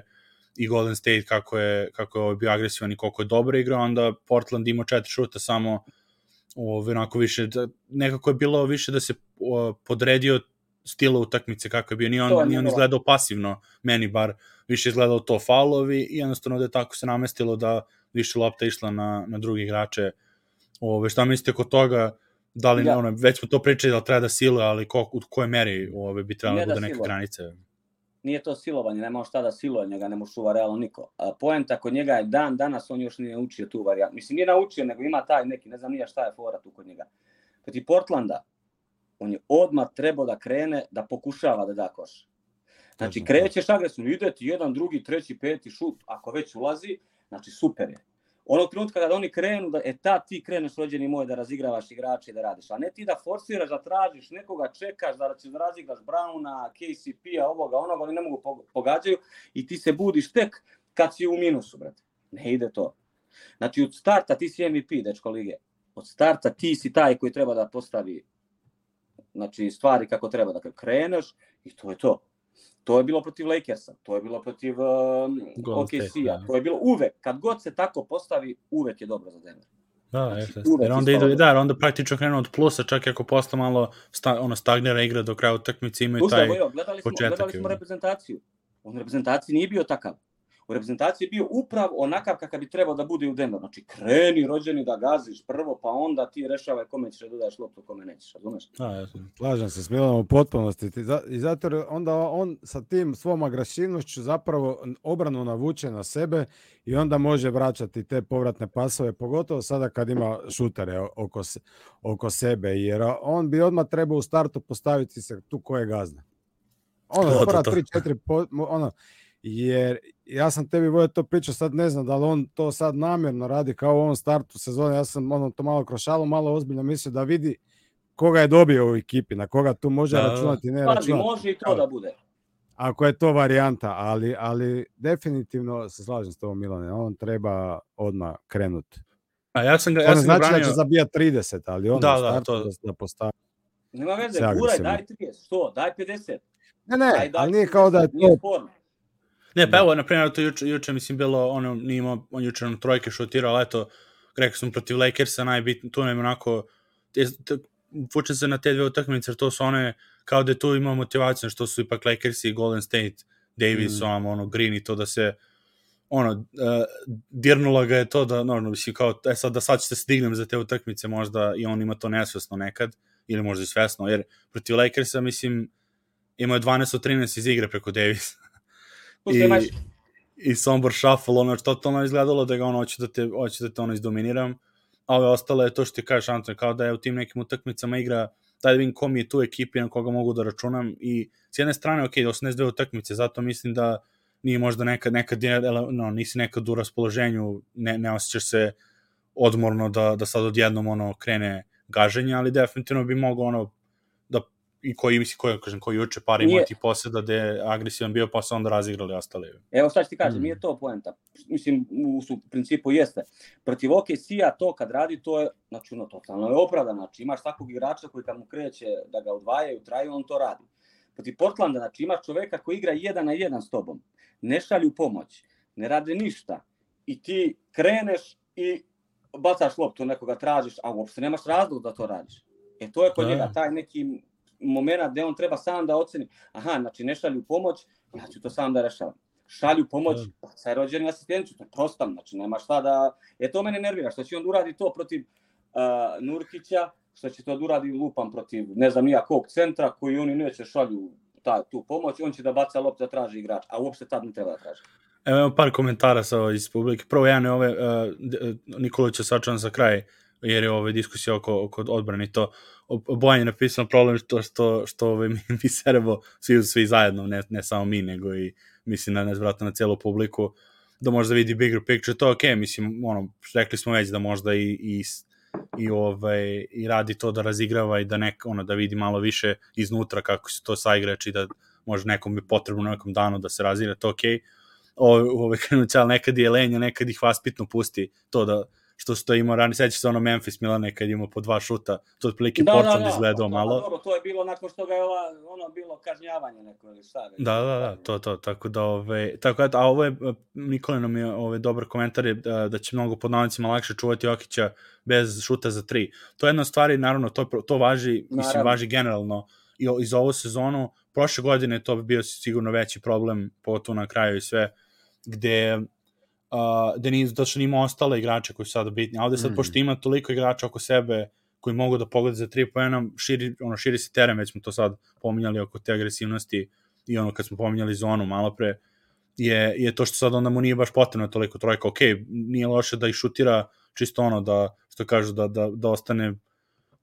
i Golden State kako je, kako je bio agresivan i koliko je dobro igrao, onda Portland imao četiri šuta samo ove, onako više, da, nekako je bilo više da se o, podredio stila utakmice kako je bio, nije on, nije on izgledao pasivno, meni bar više izgledao to faulovi i jednostavno da je tako se namestilo da više lopta išla na, na drugi igrače. Ove, šta mislite kod toga, da li, ja. ono, već smo to pričali da treba da siluje, ali ko, u kojoj meri ove, bi trebalo da bude neke granice? Nije to silovanje, nema šta da siluje njega, ne može čuva realno niko. A poenta kod njega je dan danas on još nije naučio tu varijantu. Mislim, nije naučio, nego ima taj neki, ne znam nije šta je fora tu kod njega. Proti Portlanda, on je odmah trebao da krene, da pokušava da da koš. Znači, krećeš agresivno, ide ti jedan, drugi, treći, peti šut, ako već ulazi, znači super je onog trenutka kada oni krenu, da, e ta ti kreneš rođeni moj da razigravaš igrače i da radiš, a ne ti da forsiraš, da tražiš nekoga, čekaš da ćeš da razigraš Browna, KCP-a, ovoga, onoga, oni ne mogu pogađaju i ti se budiš tek kad si u minusu, brate. Ne ide to. Znači, od starta ti si MVP, dečko lige. Od starta ti si taj koji treba da postavi znači, stvari kako treba da kreneš i to je to. To je bilo protiv Lakersa, to je bilo protiv uh, OKC-a, da. to je bilo uvek, kad god se tako postavi, uvek je dobro za Denver. Da, znači, jeste. Jer onda ide, da, onda praktično krenu od plusa, čak i ako posle malo sta, ono stagnira igra do kraja utakmice, imaju taj Ušta, gledali smo, početak. Gledali smo reprezentaciju. On reprezentaciji nije bio takav u reprezentaciji bio upravo onakav kakav bi trebao da bude u Denver. Znači, kreni rođeni da gaziš prvo, pa onda ti rešavaj kome ćeš da dodaješ loptu, kome nećeš, razumeš? A, ja Slažem se s Milanom u potpunosti. I zato onda on sa tim svom agresivnošću zapravo obranu navuče na sebe i onda može vraćati te povratne pasove, pogotovo sada kad ima šutere oko, se, oko sebe, jer on bi odmah trebao u startu postaviti se tu koje gazne. Ono, prva 3-4, ono, jer ja sam tebi voje to pričao, sad ne znam da li on to sad namjerno radi kao u ovom startu sezone, ja sam ono to malo krošalo, malo ozbiljno mislio da vidi koga je dobio u ekipi, na koga tu može da, da. računati, ne računati. Može i to da bude. Ako je to varijanta, ali, ali definitivno se slažem s tobom Milane, on treba odmah krenuti. A ja sam ga, ja sam znači branio... da će zabijati 30, ali on da, da, to... da, da postavi. Nema veze, guraj, daj 30, 100, daj 50. Ne, ne, daj, daj, ali nije kao da je to... Sporno. Ne, pa evo, na primjer, to juče, juče mislim bilo, ono, nije imao, on juče nam trojke šutirao, ali eto, rekao sam protiv Lakersa, najbitno, tu nam onako, vučem se na te dve utakmice, jer to su one, kao da tu ima motivacija, što su ipak Lakers i Golden State, Davis, mm. ono, ono, Green i to da se, ono, uh, dirnula ga je to da, no, mislim, kao, e sad, da sad ćete se dignem za te utakmice, možda i on ima to nesvesno nekad, ili možda i svesno, jer protiv Lakersa, mislim, imao je 12 od 13 iz igre preko Davisa. I, i Sombor Shuffle, ono, totalno izgledalo da ga ono, hoće da te, hoće da te ono izdominiram, a ove ostale je to što ti kažeš, Anton, kao da je u tim nekim utakmicama igra, da vidim kom je tu ekipi na koga mogu da računam i s jedne strane, ok, 82 utakmice, zato mislim da nije možda nekad, nekad no, nisi nekad u raspoloženju, ne, ne osjećaš se odmorno da, da sad odjednom ono krene gaženje, ali definitivno bi mogao ono i koji misli koji kažem koji juče par imati poseda da je agresivan bio pa se onda razigrali ostali. Evo šta ću ti kažem, mm. nije to poenta. Mislim u, u principu jeste. Protiv OKC-a to kad radi to je znači ono totalno je opravdano. Znači imaš takvog igrača koji kad mu kreće da ga odvajaju, traju, on to radi. Protiv Portlanda znači imaš čoveka koji igra jedan na jedan s tobom. Ne šalju pomoć, ne rade ništa. I ti kreneš i bacaš loptu, nekoga tražiš, a uopšte nemaš razlog da to radiš. E to je kod da. njega taj neki moment gde on treba sam da oceni, aha, znači ne šalju pomoć, ja ću to sam da rešavam. Šalju pomoć, da. bacaj rođeni asistenciju, to je prostam, znači nema šta da... E to mene nervira, što će on da uradi to protiv uh, Nurkića, što će to da uradi lupam protiv ne znam nija kog centra koji oni neće šalju ta, tu pomoć, on će da baca loptu da traži igrač, a uopšte tad ne treba da traži. Evo par komentara sa iz publike. Prvo jedan je ove, uh, Nikolića sačan za kraj, jer je ove diskusija oko, oko odbrane to. Bojan je napisano problem što, što, što ove, mi, mi seremo svi, svi zajedno, ne, ne samo mi, nego i mislim na nezvratno na celu publiku, da možda vidi bigger picture, to je okej, okay, mislim, ono, rekli smo već da možda i, i i ovaj i radi to da razigrava i da nek ono da vidi malo više iznutra kako se to sa igrači da može nekom bi potrebno nekom danu da se razigra to okej. Okay ove krenuće, ali nekad je lenja, nekad ih vaspitno pusti to da što što imao rani, seća se ono Memphis Milane kad imao po dva šuta, to otprilike da, Portland da, da, izgledao da, malo. Dobro, to je bilo nakon što ga je ova, ono bilo kažnjavanje neko ili šta. Da, da, da, to, to, tako da, ove, tako da, a ovo je, Nikola nam je ove, dobar komentar je da, da će mnogo pod navodnicima lakše čuvati Jokića bez šuta za tri. To je jedna stvar i naravno to, to važi, naravno. mislim, važi generalno i iz ovu sezonu, prošle godine to bi bio sigurno veći problem, pogotovo na kraju i sve, gde uh, da nije, da što nima ostale igrače koji su sada bitni, a ovde sad, mm. pošto ima toliko igrača oko sebe koji mogu da pogode za tri pojena, širi, ono, širi se teren, već smo to sad pominjali oko te agresivnosti i ono kad smo pominjali zonu malo pre, je, je to što sad onda mu nije baš potrebno toliko trojka. Ok, nije loše da ih šutira čisto ono da, što kažu, da, da, da ostane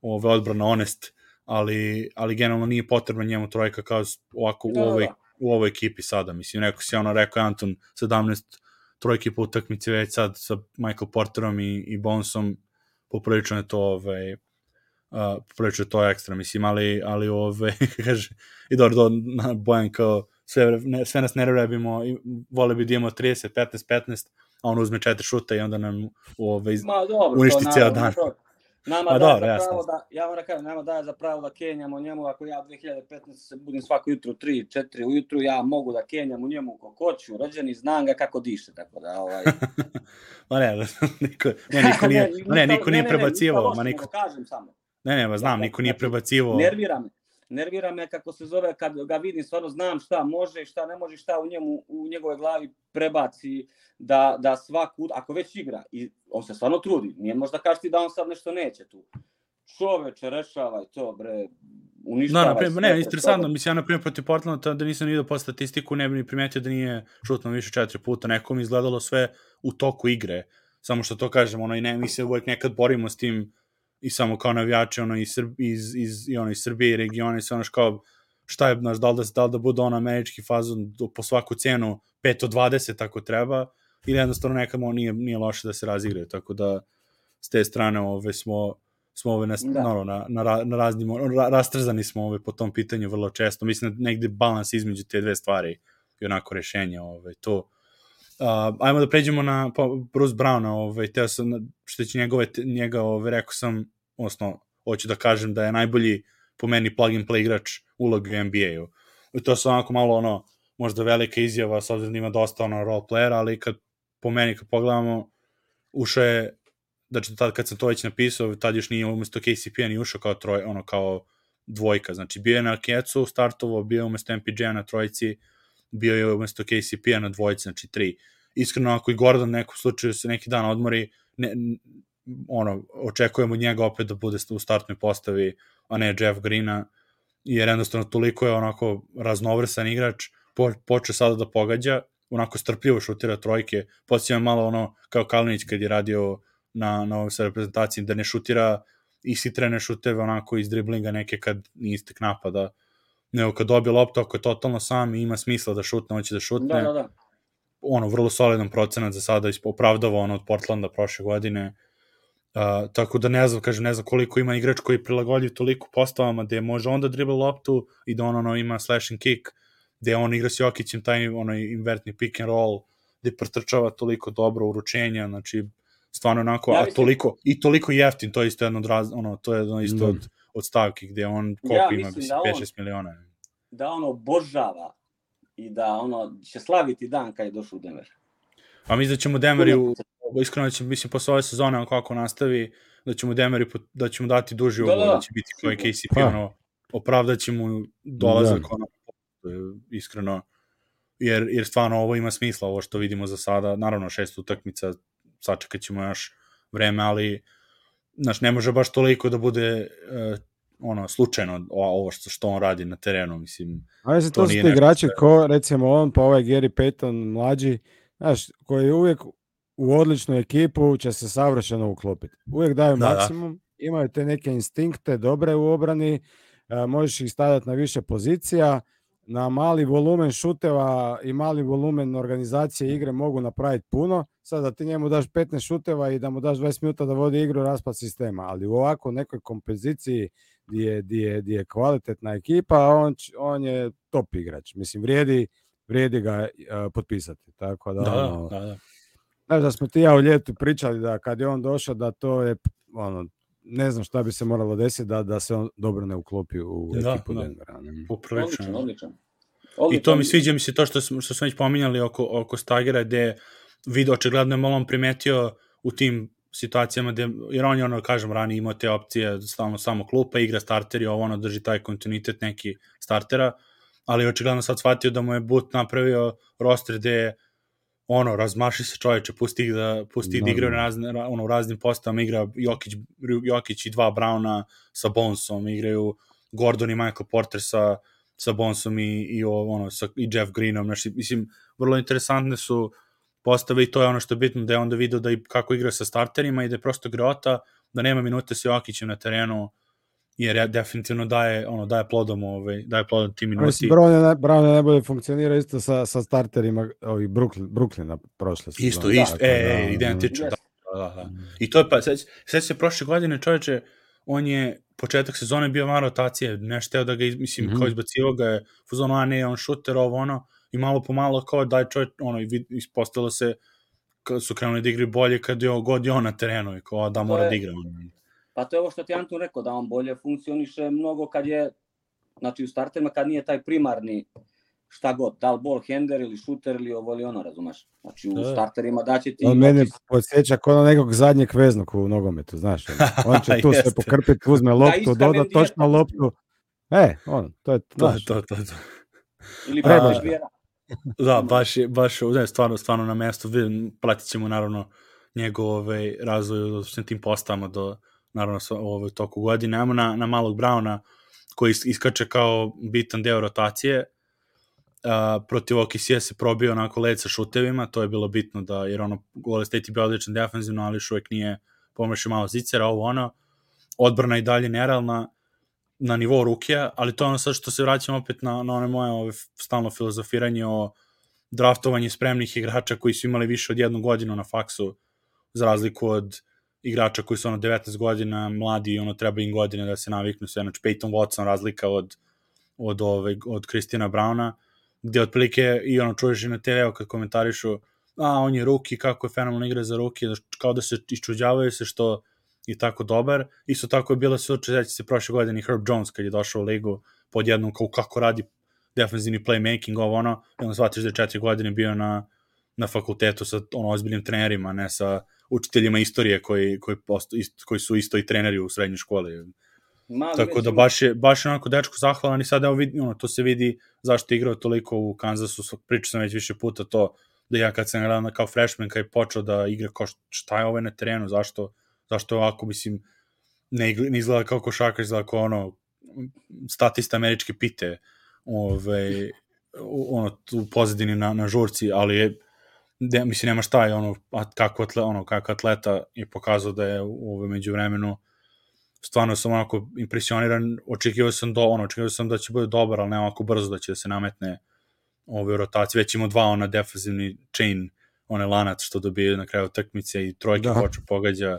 ove odbrana honest, ali, ali generalno nije potrebno njemu trojka kao ovako da, u ovoj da u ovoj ekipi sada. Mislim, neko si ono rekao Anton, 17 trojki po utakmici već sad sa Michael Porterom i, i Bonsom, poprilično je to ovaj, uh, poprilično je to ekstra, mislim, ali, ali ove, kaže, i dobro, do, na Bojan kao, sve, ne, sve nas nervira bimo, vole bi da imamo 30, 15, 15, a on uzme četiri šuta i onda nam ove, Ma, dobro, uništi ceo dan. To, Nama da za pravo da, ja moram kažem, nama daje za pravo da kenjamo njemu, ako ja 2015 se budim svako jutro 3, 4 ujutru, ja mogu da kenjam u njemu kako hoću, rođeni, znam ga kako diše, tako da, ovaj... ma ne, niko, ne, niko nije, ne, ne, niko nije prebacivao, ma niko... Kažem samo. Ne, ne, ma znam, niko nije prebacivao. Nervira me nervira me kako se zove kad ga vidim stvarno znam šta može i šta ne može šta u njemu u njegove glavi prebaci da da svaku ako već igra i on se stvarno trudi. Nije možda kažeš da on sad nešto neće tu. Čoveče rešavaj to bre. Uništava. Da, na primjer, ne, interesantno, mislim, ja na primjer protiv Portlanda da nisam vidio po statistiku, ne bi ni primetio da nije šutno više četiri puta, nekom izgledalo sve u toku igre, samo što to kažem, ono, i ne, mi se uvijek nekad borimo s tim i samo kao navijači ono, iz, iz, iz, i ono, iz Srbije i regiona i sve ono kao šta je, znaš, da li da, da, li da bude ono američki fazon po svaku cenu 5 od 20 ako treba, ili jednostavno nekamo nije, nije loše da se razigraju, tako da s te strane ove, smo, smo ove na, da. no, na, na, na raznim, ra, rastrzani smo ove po tom pitanju vrlo često, mislim da negde balans između te dve stvari i onako rešenje, ove, to, Uh, ajmo da pređemo na pa, Bruce Browna, ovaj, teo sam, što će njegove, njega, ovaj, rekao sam, odnosno, hoću da kažem da je najbolji po meni plug and play igrač ulog u NBA-u. I to su onako malo ono, možda velika izjava, s obzirom da ima dosta ono role playera, ali kad po meni kad pogledamo, ušao je, znači tad kad sam to već napisao, tad još nije umesto KCP-a ni ušao kao troj, ono kao dvojka, znači bio je na Kecu startovo, bio je umesto MPJ-a na trojici, bio je umesto KCP-a na dvojici, znači tri. Iskreno, ako i Gordon nekom slučaju se neki dan odmori, ne, ono, očekujemo njega opet da bude u startnoj postavi, a ne Jeff Greena, jer jednostavno toliko je onako raznovrsan igrač, po, počeo sada da pogađa, onako strpljivo šutira trojke, podsjećam malo ono kao Kalinić kad je radio na, na ovoj sa reprezentaciji, da ne šutira isitrene šuteve onako iz driblinga neke kad nije istek napada, nego kad dobije loptu, ako je totalno sam i ima smisla da šutne, on će da šutne. Da, da, da. Ono, vrlo solidan procenat za sada, opravdava ono od Portlanda prošle godine. Uh, tako da ne znam, kažem, ne znam koliko ima igrač koji prilagodi toliko postavama da je može onda dribla loptu i da on ono ima slash and kick, gde on igra s Jokićem taj onaj invertni pick and roll, gde pretrčava toliko dobro uručenja, znači stvarno onako, ja, a toliko, i toliko jeftin, to je isto jedno od, raz, ono, to je jedno isto mm. od, od stavki gde on koliko ja, ima, da 5-6 miliona. Da on obožava i da ono će slaviti dan kad je došao u Denver. Pa mislim da ćemo Denveri, u, iskreno da ćemo, mislim, posle ove sezone, kako nastavi, da ćemo Denveri, da ćemo dati duži ugovor, da, da, da, će biti koji KCP, pa. ono, opravdat mu dolazak, da. ono, iskreno, jer, jer stvarno ovo ima smisla, ovo što vidimo za sada, naravno šest utakmica, sačekat ćemo još vreme, ali znaš, ne može baš toliko da bude uh, ono, slučajno ovo što, što on radi na terenu, mislim. A mislim, to, to su igrači ko, recimo on, pa ovaj Gary Payton mlađi, znaš, koji uvijek u odličnu ekipu će se savršeno uklopiti. Uvijek daju da, da. maksimum, da. imaju te neke instinkte dobre u obrani, uh, možeš ih stavljati na više pozicija, na mali volumen šuteva i mali volumen organizacije igre mogu napraviti puno. Sad da ti njemu daš 15 šuteva i da mu daš 20 minuta da vodi igru, raspad sistema. Ali u ovako nekoj kompoziciji gdje je, gdje je, gdje je kvalitetna ekipa, on, on je top igrač. Mislim, vrijedi, vrijedi ga uh, potpisati. Tako da, da, ono, da, da. Znaš da smo ti ja u ljetu pričali da kad je on došao da to je ono, ne znam šta bi se moralo desiti da, da se on dobro ne uklopi u da, ekipu da. Denvera. Odličan, odličan. I to mi sviđa mi se to što smo, što smo već pominjali oko, oko Stagera, gde video očigledno je malo on primetio u tim situacijama, gde, jer on je ono, kažem, ranije imao te opcije, stalno samo klupa, igra starter i ovo ono drži taj kontinuitet neki startera, ali očigledno sad shvatio da mu je But napravio roster gde ono, razmaši se čoveče, pusti ih da, pusti ih da igraju razne, ono, u raznim postavama, igra Jokić, Jokić i dva Brauna sa Bonsom, igraju Gordon i Michael Porter sa, sa Bonsom i, i, ono, sa, i Jeff Greenom, znači, mislim, vrlo interesantne su postave i to je ono što je bitno, da je onda vidio da i kako igra sa starterima i da je prosto grota, da nema minute sa Jokićem na terenu, jer ja definitivno daje ono daje plodom ovaj daje plodom tim minuti. Brown je Brown je najbolje funkcionira isto sa sa starterima ovih Brooklyn Brooklyna prošle sezone. Isto, isto, da, e, da, identično, da, da, da. I to je pa sad sad se prošle godine čoveče on je početak sezone bio malo rotacije, nešto da ga mislim mm -hmm. kao izbacivo ga je fuzon a ne on šuter ovo ono i malo po malo kao daj čovjek ono i ispostavilo se kad su krenuli da igraju bolje kad je god je on na terenu i kao da mora je, da igra. Pa to je ovo što ti Antun rekao, da on bolje funkcioniše mnogo kad je, znači u starterima kad nije taj primarni šta god, da li ball handler ili shooter ili ovo ili ono, razumeš? Znači u da. starterima daće ti... On mene podsjeća kao na nekog zadnjeg veznog u nogometu, znaš. On će tu sve pokrpiti, uzme da, loptu, da, doda točno loptu. E, on, to je to. To, to, to, to. Ili pa, da, baš je, baš je, stvarno, stvarno na mestu, pratit ćemo naravno njegov ovaj, razvoj od svim tim postama do, naravno sa, ovaj, toku godine. Ajmo na, na malog Brauna koji iskače kao bitan deo rotacije. Uh, protiv OKC se probio onako led sa šutevima, to je bilo bitno da, jer ono, Golden State je bio odličan defensivno, ali još uvek nije pomešao malo zicera, ovo ono, odbrana i dalje nerealna, na nivou Rukija, ali to je ono sad što se vraćam opet na, na one moje ove stalno filozofiranje o draftovanje spremnih igrača koji su imali više od jednu godinu na faksu, za razliku od igrača koji su ono 19 godina, mladi i ono treba im godine da se naviknu sve, znači Peyton Watson razlika od od ove od Kristina Brauna, gde otprilike i ono čuješ i na TV-u kad komentarišu a on je ruki, kako je fenomenalno igra za ruki, kao da se iščuđavaju se što i tako dobar. Isto tako je bila slučaj, znači se prošle godine Herb Jones kad je došao u ligu pod jednom kao kako radi defensivni playmaking, ovo ono, i onda shvatiš da je četiri godine bio na, na fakultetu sa ono, ozbiljnim trenerima, ne sa učiteljima istorije koji, koji, posto, ist, koji su isto i treneri u srednjoj školi. Mali Tako da baš je, baš je onako dečko zahvalan i sad evo vidi, ono, to se vidi zašto je igrao toliko u Kansasu, pričao sam već više puta to, da ja kad sam gledao kao freshman, kad je počeo da igra, kao šta je ovaj na terenu, zašto, zašto ovako, mislim, ne, ne izgleda kao košarkaš, izgleda kao ono, statista američke pite, ove, ono, u pozadini na, na žurci, ali je, de, mislim, nema šta je, ono, kako, atle, ono, kako atleta je pokazao da je u ove među vremenu stvarno sam onako impresioniran, očekivao sam do, ono, očekivao sam da će bude dobar, ali ne ovako brzo da će da se nametne ove rotacije, već ima dva ona defensivni chain, one lanac što dobije na kraju takmice i trojke da. hoće pogađa,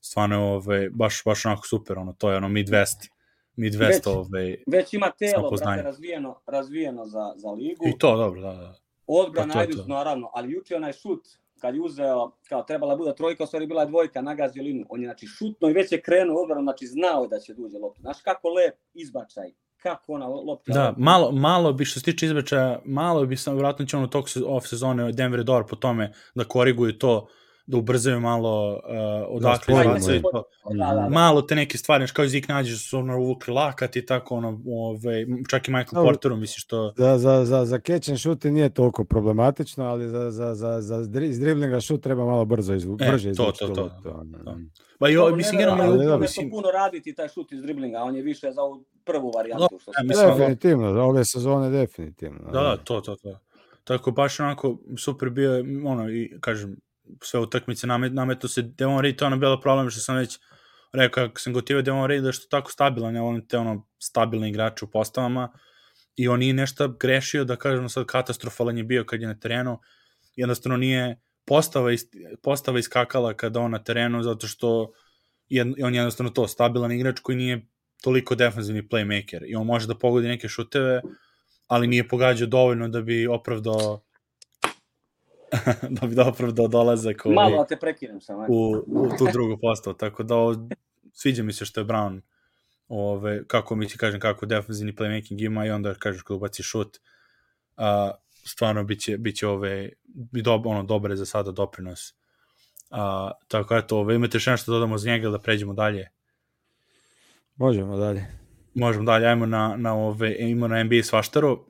stvarno ove, baš, baš onako super, ono, to je ono Midwest, Midwest već, ove, već ima telo, brate, razvijeno, razvijeno za, za ligu. I to, dobro, da, da. Odbrana pa Ajdus, naravno, ali juče onaj šut, kad je uzeo, kao trebala bude trojka, u stvari bila je dvojka, nagazio linu. On je, znači, šutno i već je krenuo odbranu, znači, znao je da će duđe loptu. Znaš kako lep izbačaj, kako ona lopta. Da, malo, malo bi što se tiče izbačaja, malo bi sam, vjerojatno će ono tog off sezone Denver dobar po tome da koriguju to, da ubrzaju malo uh, odakle da, izbacaju to. Da, da, da. Malo te neke stvari, znaš, kao Zik nađe su ono uvukli lakat i tako, ono, ove, čak i Michael no, Porteru, misliš što... Da, za, za, za catch and shoot nije toliko problematično, ali za, za, za, za iz driblinga šut treba malo brzo izvu, e, brže izvući. To, to, to. to, to. Ba, jo, mislim, generalno... Ne, ne, mislim... puno raditi taj šut iz driblinga, on je više za ovu prvu varijantu. No, što ja, mislim, definitivno, za ove sezone definitivno. Da, da, to, to, to. Tako, baš onako super bio, ono, i kažem, sve utakmice namet, nametno se Devon Reed, to je ono bilo problem što sam već rekao, kako sam gotivao Devon Reed da što tako stabilan, ja volim te ono stabilne igrače u postavama i on nije nešto grešio, da kažemo sad katastrofalan je bio kad je na terenu, jednostavno nije postava, ist, postava iskakala kada on na terenu, zato što je, on je jednostavno to, stabilan igrač koji nije toliko defensivni playmaker i on može da pogodi neke šuteve, ali nije pogađao dovoljno da bi opravdao da bi opravdao dolazak ovaj, Malo da te prekinem sam. U, u tu drugu postavu, tako da sviđa mi se što je Brown ove, kako mi ti kažem, kako defensivni playmaking ima i onda kažeš kada ubaci šut, a, stvarno biće, biće ove, bi do, ono, dobre za sada doprinos. A, tako eto, ove, imate još nešto da dodamo za njega da pređemo dalje? Možemo dalje. Možemo dalje, ajmo na, na, ove, imamo na NBA svaštaru.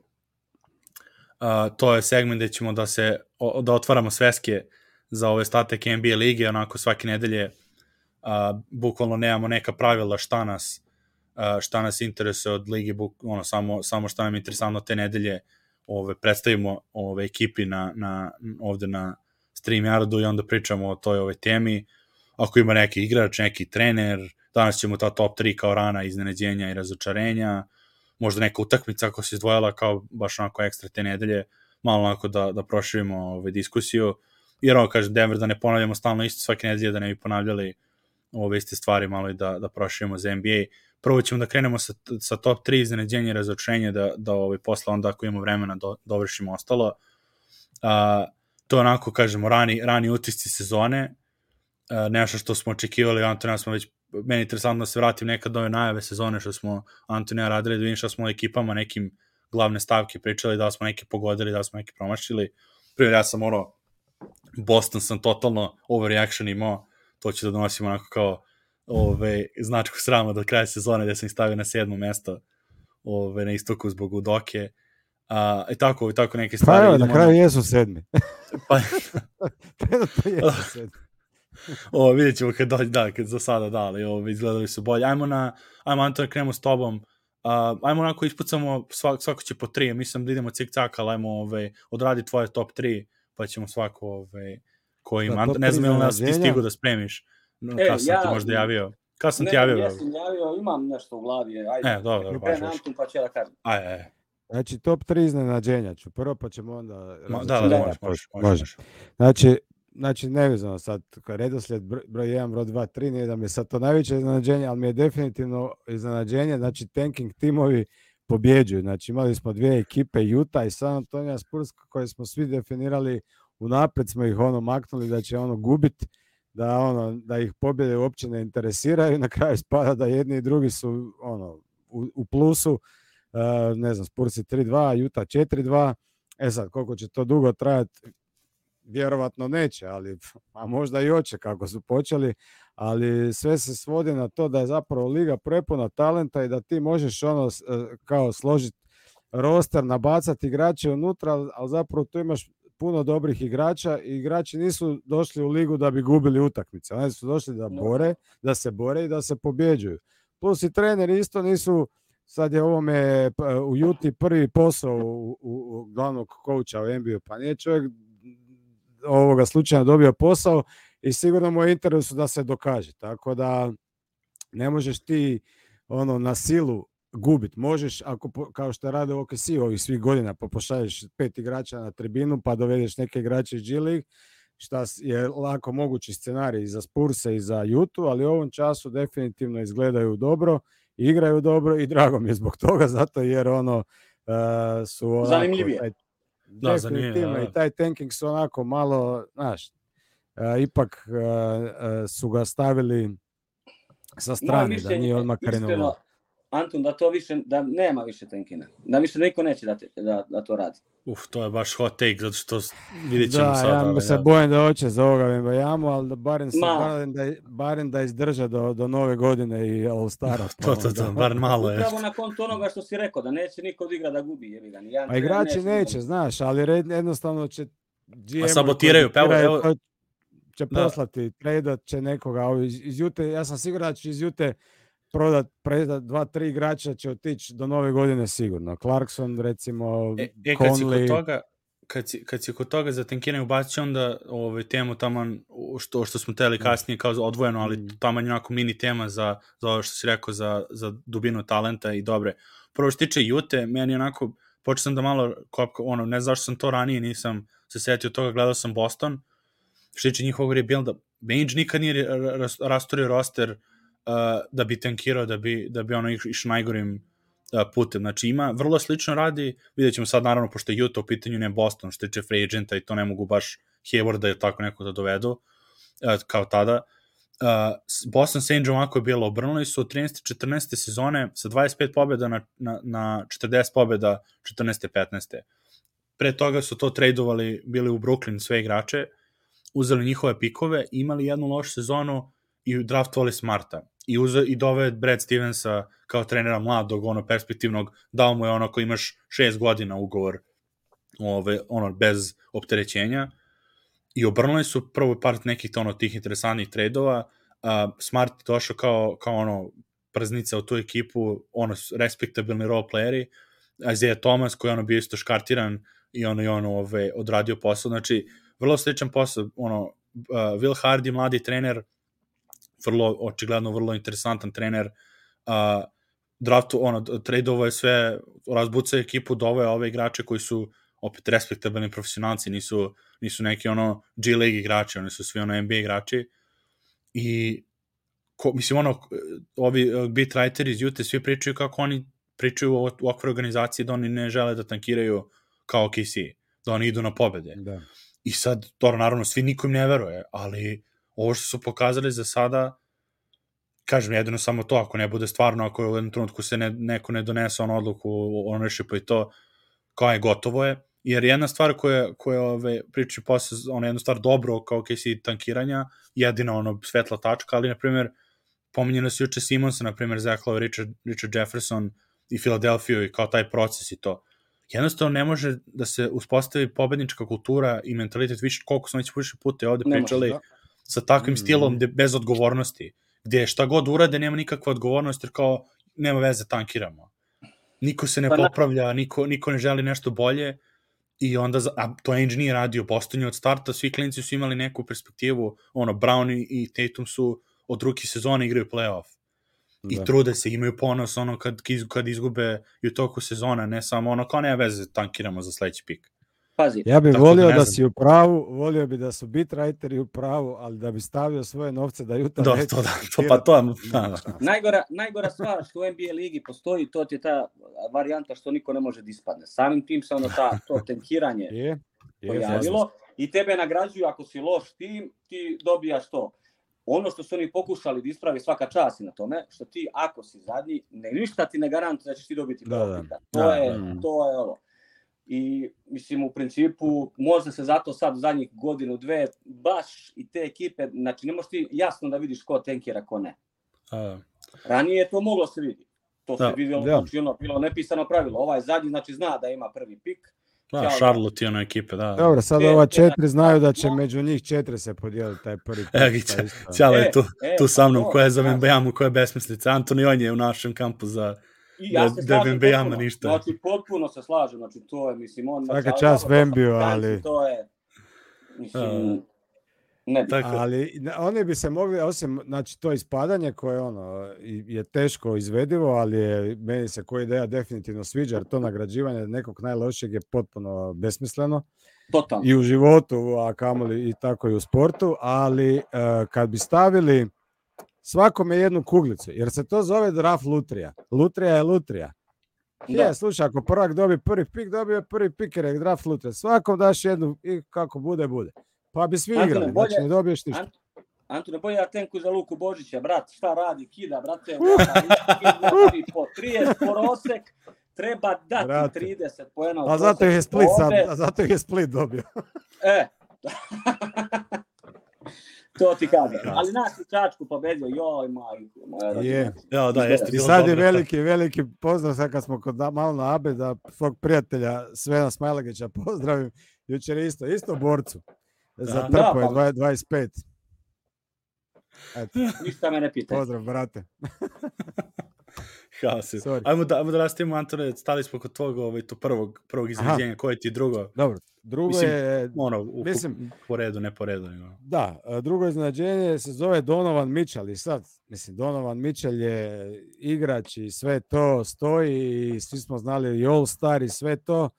Uh, to je segment gde ćemo da se da otvaramo sveske za ove statek NBA lige, onako svake nedelje uh, bukvalno nemamo neka pravila šta nas uh, šta nas interesuje od lige, buk, ono, samo, samo šta nam je interesantno te nedelje ove, predstavimo ove ekipi na, na, ovde na StreamYardu i onda pričamo o toj ove temi. Ako ima neki igrač, neki trener, danas ćemo ta top 3 kao rana iznenađenja i razočarenja, možda neka utakmica ako se izdvojila kao baš onako ekstra te nedelje, malo onako da, da proširimo ove diskusiju, jer ovo kaže Denver da ne ponavljamo stalno isto svake nedelje, da ne bi ponavljali ove iste stvari malo i da, da proširimo za NBA. Prvo ćemo da krenemo sa, sa top 3 iznenađenja i razočarenja, da, da ovaj, posle onda ako imamo vremena do, dovršimo ostalo. A, to onako, kažemo, rani, rani utisci sezone, a, nešto što smo očekivali, Antonija smo već meni je interesantno da se vratim nekad do ove najave sezone što smo Antonija radili, da vidim šta smo ekipama nekim glavne stavke pričali, da smo neke pogodili, da smo neke promašili. Primjer, ja sam ono, Boston sam totalno overreaction imao, to ću da donosim onako kao ove, značku srama do kraja sezone gde sam ih stavio na sedmo mesto ove, na istoku zbog Udoke. A, i tako, i tako neke stvari. Pa evo, na kraju jesu sedmi. pa, pa jesu sedmi o, vidjet ćemo kad dođe, da, kad za sada da, ali ovo, izgledali su bolje. Ajmo na, ajmo Anton, da krenemo s tobom. Uh, ajmo onako ispucamo, svak, svako će po tri, mislim da idemo cik cak, ali ajmo ove, odradi tvoje top 3, pa ćemo svako ove, ko ima. Anton, ne znam ili nas ti stigu da spremiš. No, e, sam ja, ti možda javio. Kada sam ne, ti javio? Ne, sam javio, imam nešto u glavi. Ajde, e, dobro, dobro, baš. Anton, pa će da kažem. Ajde, ajde. Znači, top 3 iznenađenja ću. Prvo, pa ćemo onda... Ma, da, da, da, može, može, može, može. Znači, znači nevezano sad, redoslijed broj 1, broj 2, 3, nije da mi je sad to najveće iznenađenje, ali mi je definitivno iznenađenje, znači tanking timovi pobjeđuju. Znači imali smo dvije ekipe, Utah i San Antonio Spurs, koje smo svi definirali, unapred smo ih ono maknuli da će ono gubit, da ono da ih pobjede uopće ne interesiraju, na kraju spada da jedni i drugi su ono u, u plusu. Uh, ne znam, Spurs 3-2, Utah 4-2. E sad, koliko će to dugo trajati, vjerovatno neće, ali a možda i hoće kako su počeli, ali sve se svodi na to da je zapravo liga prepuna talenta i da ti možeš ono e, kao složiti roster, nabacati igrače unutra, ali zapravo tu imaš puno dobrih igrača i igrači nisu došli u ligu da bi gubili utakmice. Oni su došli da bore, da se bore i da se pobjeđuju. Plus i treneri isto nisu, sad je ovome p- u Juti prvi posao u, u, u glavnog kouča u NBA, pa nije čovjek ovoga slučaja dobio posao i sigurno mu je interesu da se dokaže. Tako da ne možeš ti ono na silu gubit. Možeš, ako, kao što rade u OKC ovih svih godina, pa pošalješ pet igrača na tribinu, pa dovedeš neke igrače iz G League, šta je lako mogući scenarij i za Spurse i za Jutu, ali u ovom času definitivno izgledaju dobro, igraju dobro i drago mi je zbog toga, zato jer ono uh, su onako, Zanimljivije. taj- Da, definitivno da, i taj tanking su onako malo, znaš, uh, ipak uh, uh, su ga stavili sa strane, da mišljenje nije je odmah krenuo. Anton, da to više, da nema više tenkina. Da više niko neće da, te, da, da to radi. Uf, to je baš hot take, zato što vidjet ćemo Da, sad. ja ali se da. bojim da hoće za ovoga Vembajamu, ali da barem, se, barem, da, barem da izdrže do, do nove godine i All-Stara. pa To, to, to, bar malo je. Upravo na kontu onoga što si rekao, da neće niko od igra da gubi, jebi ga. Ni jedan A trener igrači neće neće, da- znaš, ali red, jednostavno će GM A sabotiraju, pa evo- evo- će Da. poslati, tradat će nekoga ovi iz, iz Jute, ja sam siguran da će iz Jute prodat, predat dva, tri igrača će otići do nove godine sigurno. Clarkson, recimo, E, e kad si kod toga, kad si, kad si kod toga za tankiranje ubacio onda ovaj, temu taman što, što smo teli kasnije kao odvojeno, ali Mm. taman je onako mini tema za, za ovo što si rekao za, za dubinu talenta i dobre. Prvo što tiče Jute, meni onako, počeo sam da malo kopka, ono, ne zašto sam to ranije, nisam se setio toga, gledao sam Boston, što tiče njihovog rebuilda, Mange nikad nije ra- ra- ras- rasturio roster uh, da bi tankirao, da bi, da bi ono iš- išao najgorim uh, putem. Znači ima, vrlo slično radi, vidjet ćemo sad naravno, pošto je Utah u pitanju, ne Boston, što tiče free agenta i to ne mogu baš Haywarda ili tako neko da dovedu, uh, kao tada. Uh, Boston St. John ovako je bilo, obrnuli su od 13. 14. sezone sa 25 pobjeda na, na, na 40 pobjeda 14. 15. Pre toga su to tradovali, bili u Brooklyn sve igrače, uzeli njihove pikove, imali jednu lošu sezonu i draftovali Smarta. I, uze, i dove Brad Stevensa kao trenera mladog, ono, perspektivnog, dao mu je ono ko imaš šest godina ugovor ove, ono, bez opterećenja. I obrnuli su prvo par nekih ono, tih interesantnih tradova, uh, Smart došao kao, kao ono, prznica u tu ekipu, ono, respektabilni role playeri, Isaiah Thomas koji je ono bio isto škartiran i ono i ono ove, odradio posao, znači vrlo sličan posao, ono, uh, Will Hardy, mladi trener, vrlo, očigledno vrlo interesantan trener, uh, draftu, ono, tradeovo je sve, razbuca ekipu, doveo ove igrače koji su opet respektabilni profesionalci, nisu, nisu neki ono G League igrači, oni su svi ono NBA igrači i ko, mislim ono, ovi uh, beat writeri iz Jute svi pričaju kako oni pričaju u, u okviru organizacije da oni ne žele da tankiraju kao KC, da oni idu na pobede. Da. I sad, to naravno, svi nikom ne veruje, ali ovo što su pokazali za sada, kažem, jedino samo to, ako ne bude stvarno, ako u jednom trenutku se ne, neko ne donese ono odluku o ownershipu i to, kao je gotovo je, jer jedna stvar koja, koja ove, priči posle, ono jedna stvar dobro kao KC tankiranja, jedina ono svetla tačka, ali na primjer, pominjeno se juče Simonsa, na primjer, Lowe, Richard, Richard Jefferson i Philadelphia i kao taj proces i to. Jednostavno ne može da se uspostavi pobednička kultura i mentalitet više koliko smo već više puta ovde Ne može, pričali da. Sa takvim Mm. stilom gde, bez odgovornosti, gde šta god urade nema nikakva odgovornost jer kao nema veze tankiramo. Niko se ne Pa popravlja, niko, niko ne želi nešto bolje i onda, a to Ainge nije radio, Boston je od starta, svi klinci su imali neku perspektivu, ono, Brown i, Tatum su od ruki sezone igraju playoff i Da. trude se, imaju ponos ono kad, kad izgube i u toku sezona, ne samo ono kao nema veze, tankiramo za sledeći pik. Pazi, Ja bih da volio da, znam. si u pravu, volio bi da su bitwriteri u pravu, ali da bi stavio svoje novce da Juta Da, neće to, da, to, pa to, da, da. najgora, najgora stvar što u NBA ligi postoji, to ti je ta varijanta što niko ne može da ispadne. Samim tim se ono ta, to tenkiranje Je, je, pojavilo i tebe nagrađuju ako si loš tim, ti dobijaš to. Ono što su oni pokušali da ispravi svaka čast i na tome, što ti ako si zadnji, ne, ništa ti ne garantuje da ćeš ti dobiti Da, da. pika. To, Da, je, da. to je ovo. I mislim u principu možda se zato sad u zadnjih godinu, dve, baš i te ekipe, znači ne možeš ti jasno da vidiš ko tenkira, ko ne. A, Ranije je to moglo se vidi. To Da, se vidjelo, da. znači ono, bilo nepisano pravilo. Ovaj zadnji znači zna da ima prvi pik Da, Ćao, Charlotte i ono ekipe, da. Dobro, sad E, ova e, četiri znaju da no. će među njih četiri se podijeliti taj prvi Evo pik, ga, šta Ća- isto. Ćale je tu, E, tu sa mnom, to, ko je za da. Vembejamu, ko je besmislica. Antoni, on je u našem kampu za... I ja Da- se da slažem Wembanyama potpuno. ništa. Znači, potpuno se slažem, znači, to je, mislim, on... Svaka znači, Wembiju, Britanci, ali- To je, mislim, ne bi. Tako, Ali oni bi se mogli, osim znači to ispadanje koje ono i- je teško izvedivo, ali je, meni se koja ideja definitivno sviđa, jer to nagrađivanje nekog najlošijeg je potpuno besmisleno Totalno. i u životu, a kamoli i tako i u sportu, ali e, kad bi stavili svakome jednu kuglicu, jer se to zove draft lutrija. Lutrija je lutrija. Da. Je, slušaj, ako prvak dobi prvi pik, dobio je prvi pik jer je draft lutrija. Svakom daš jednu i kako bude, bude. Pa bi svi Antone, igrali, bolje- znači ne dobiješ ništa. Ant- Antone, bolje ja tenku za Luku Božića, brat, šta radi, kida, brate, znači, po 30 prosek, treba dati Brate. 30 poena A zato je Split sad, a zato je Split dobio. E, to ti kažem. Ali nas u Čačku pobedio, joj, majko. moja. Je. ja, da, jeste I sad je veliki, veliki pozdrav, sad kad smo kod da- malo na Abe, da svog prijatelja Svena Smajlagića pozdravim. Jučer isto, isto borcu. Za Da. trpo je Da, pa- 20 25. Eto, Ništa me ne pitaj. pozdrav, brate. Haos. Ajmo da, ajmo da rastavimo, Antone, stali smo kod tvog ovaj, to prvog, prvog iznenađenja, koje ti je drugo? Dobro, drugo Mislim, je, Ono, u, Mislim- po redu, ne po redu. nego. da, drugo iznenađenje se zove Donovan Mitchell i sad, mislim, Donovan Mitchell je igrač i sve to stoji i svi smo znali i All Star i sve to,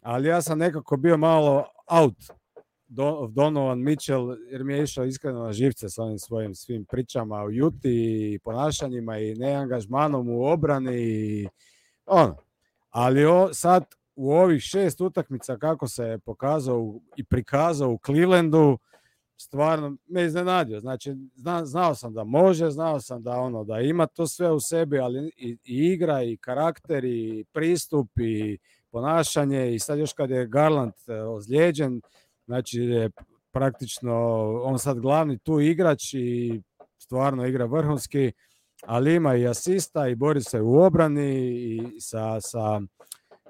ali ja sam nekako bio malo out Do- Donovan Mitchell jer mi je išao iskreno na živce sa onim svojim svim pričama o Juti i ponašanjima i neangažmanom u obrani i ono. Ali o, sad u ovih šest utakmica kako se je pokazao i prikazao u Clevelandu, stvarno me iznenadio. Znači, zna, znao sam da može, znao sam da ono da ima to sve u sebi, ali i, i igra i karakter i pristup i ponašanje i sad još kad je Garland e, ozlijeđen, znači je praktično on sad glavni tu igrač i stvarno igra vrhunski, ali ima i asista i bori se u obrani i sa, sa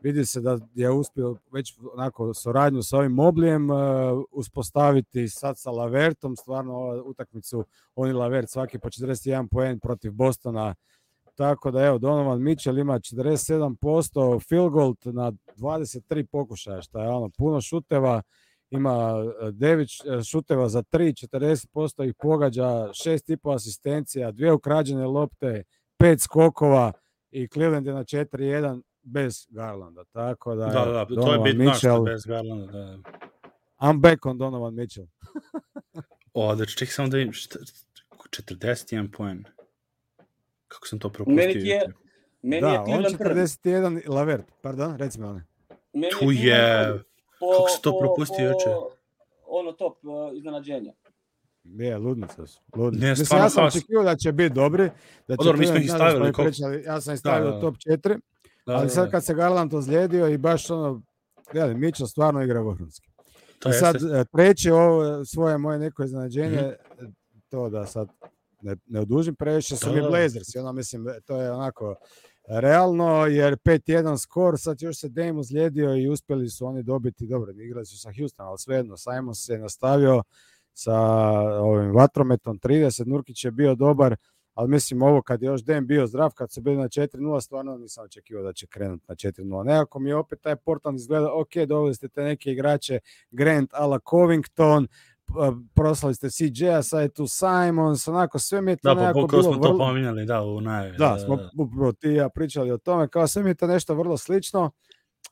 vidi se da je uspio već onako suradnju sa ovim Moblijem uh, uspostaviti sad sa Lavertom, stvarno ovu utakmicu on i Lavert svaki po 41 poen protiv Bostona tako da evo Donovan Mitchell ima 47% field goal na 23 pokušaja, što je ono puno šuteva, ima 9 šuteva za 3, 40% ih pogađa, 6,5 asistencija, dvije ukrađene lopte, pet skokova i Cleveland je na 4-1 bez Garlanda. Tako da, Da, da, da, to je bitno što Mitchell, bez Garlanda. Da. I'm back on Donovan Mitchell. O, da čekaj samo da vidim, šta, 41 poen. Kako sam to propustio? Meni je, meni da, je on Cleveland prvi. 41, Lavert, pardon, reci mi one. Meni Tu Cleveland je- prvi. Po, kako si to propustio juče? Ono top uh, iznenađenja. Je, ludnica su. Ludnica. Ne, Mislim, ja sam haos. očekivao da će biti dobri. Da će dobro, mi smo ih stavili koliko- pričali, ja sam ih stavio da. u top 4, Da, ali da, sad da. kad se Garland ozlijedio i baš ono, gledaj, Mitchell stvarno igra vrhunski. To I jeste. sad e, treće ovo svoje moje neko iznenađenje, Mhm. to da sad ne, ne odužim previše, su Da, mi da. Blazers. I ono, mislim, to je onako realno, jer 5-1 skor, sad još se Dame ozlijedio i uspjeli su oni dobiti, dobro, igrali su sa Houston, ali svejedno, Simon se nastavio sa ovim vatrometom 30, Nurkić je bio dobar, ali mislim ovo kad je još Dame bio zdrav, kad su bili na 4-0, stvarno nisam očekivao da će krenuti na 4-0. Nekako mi je opet taj Portland izgleda, ok, doveli ste te neke igrače, Grant, ala Covington, proslali ste CJ-a, sad je tu Simons, onako sve mi je to Da, pa nekako bilo smo to vrlo... pominjali, da, u najavi. Da, smo upravo ti ja pričali o tome, kao sve mi je to nešto vrlo slično,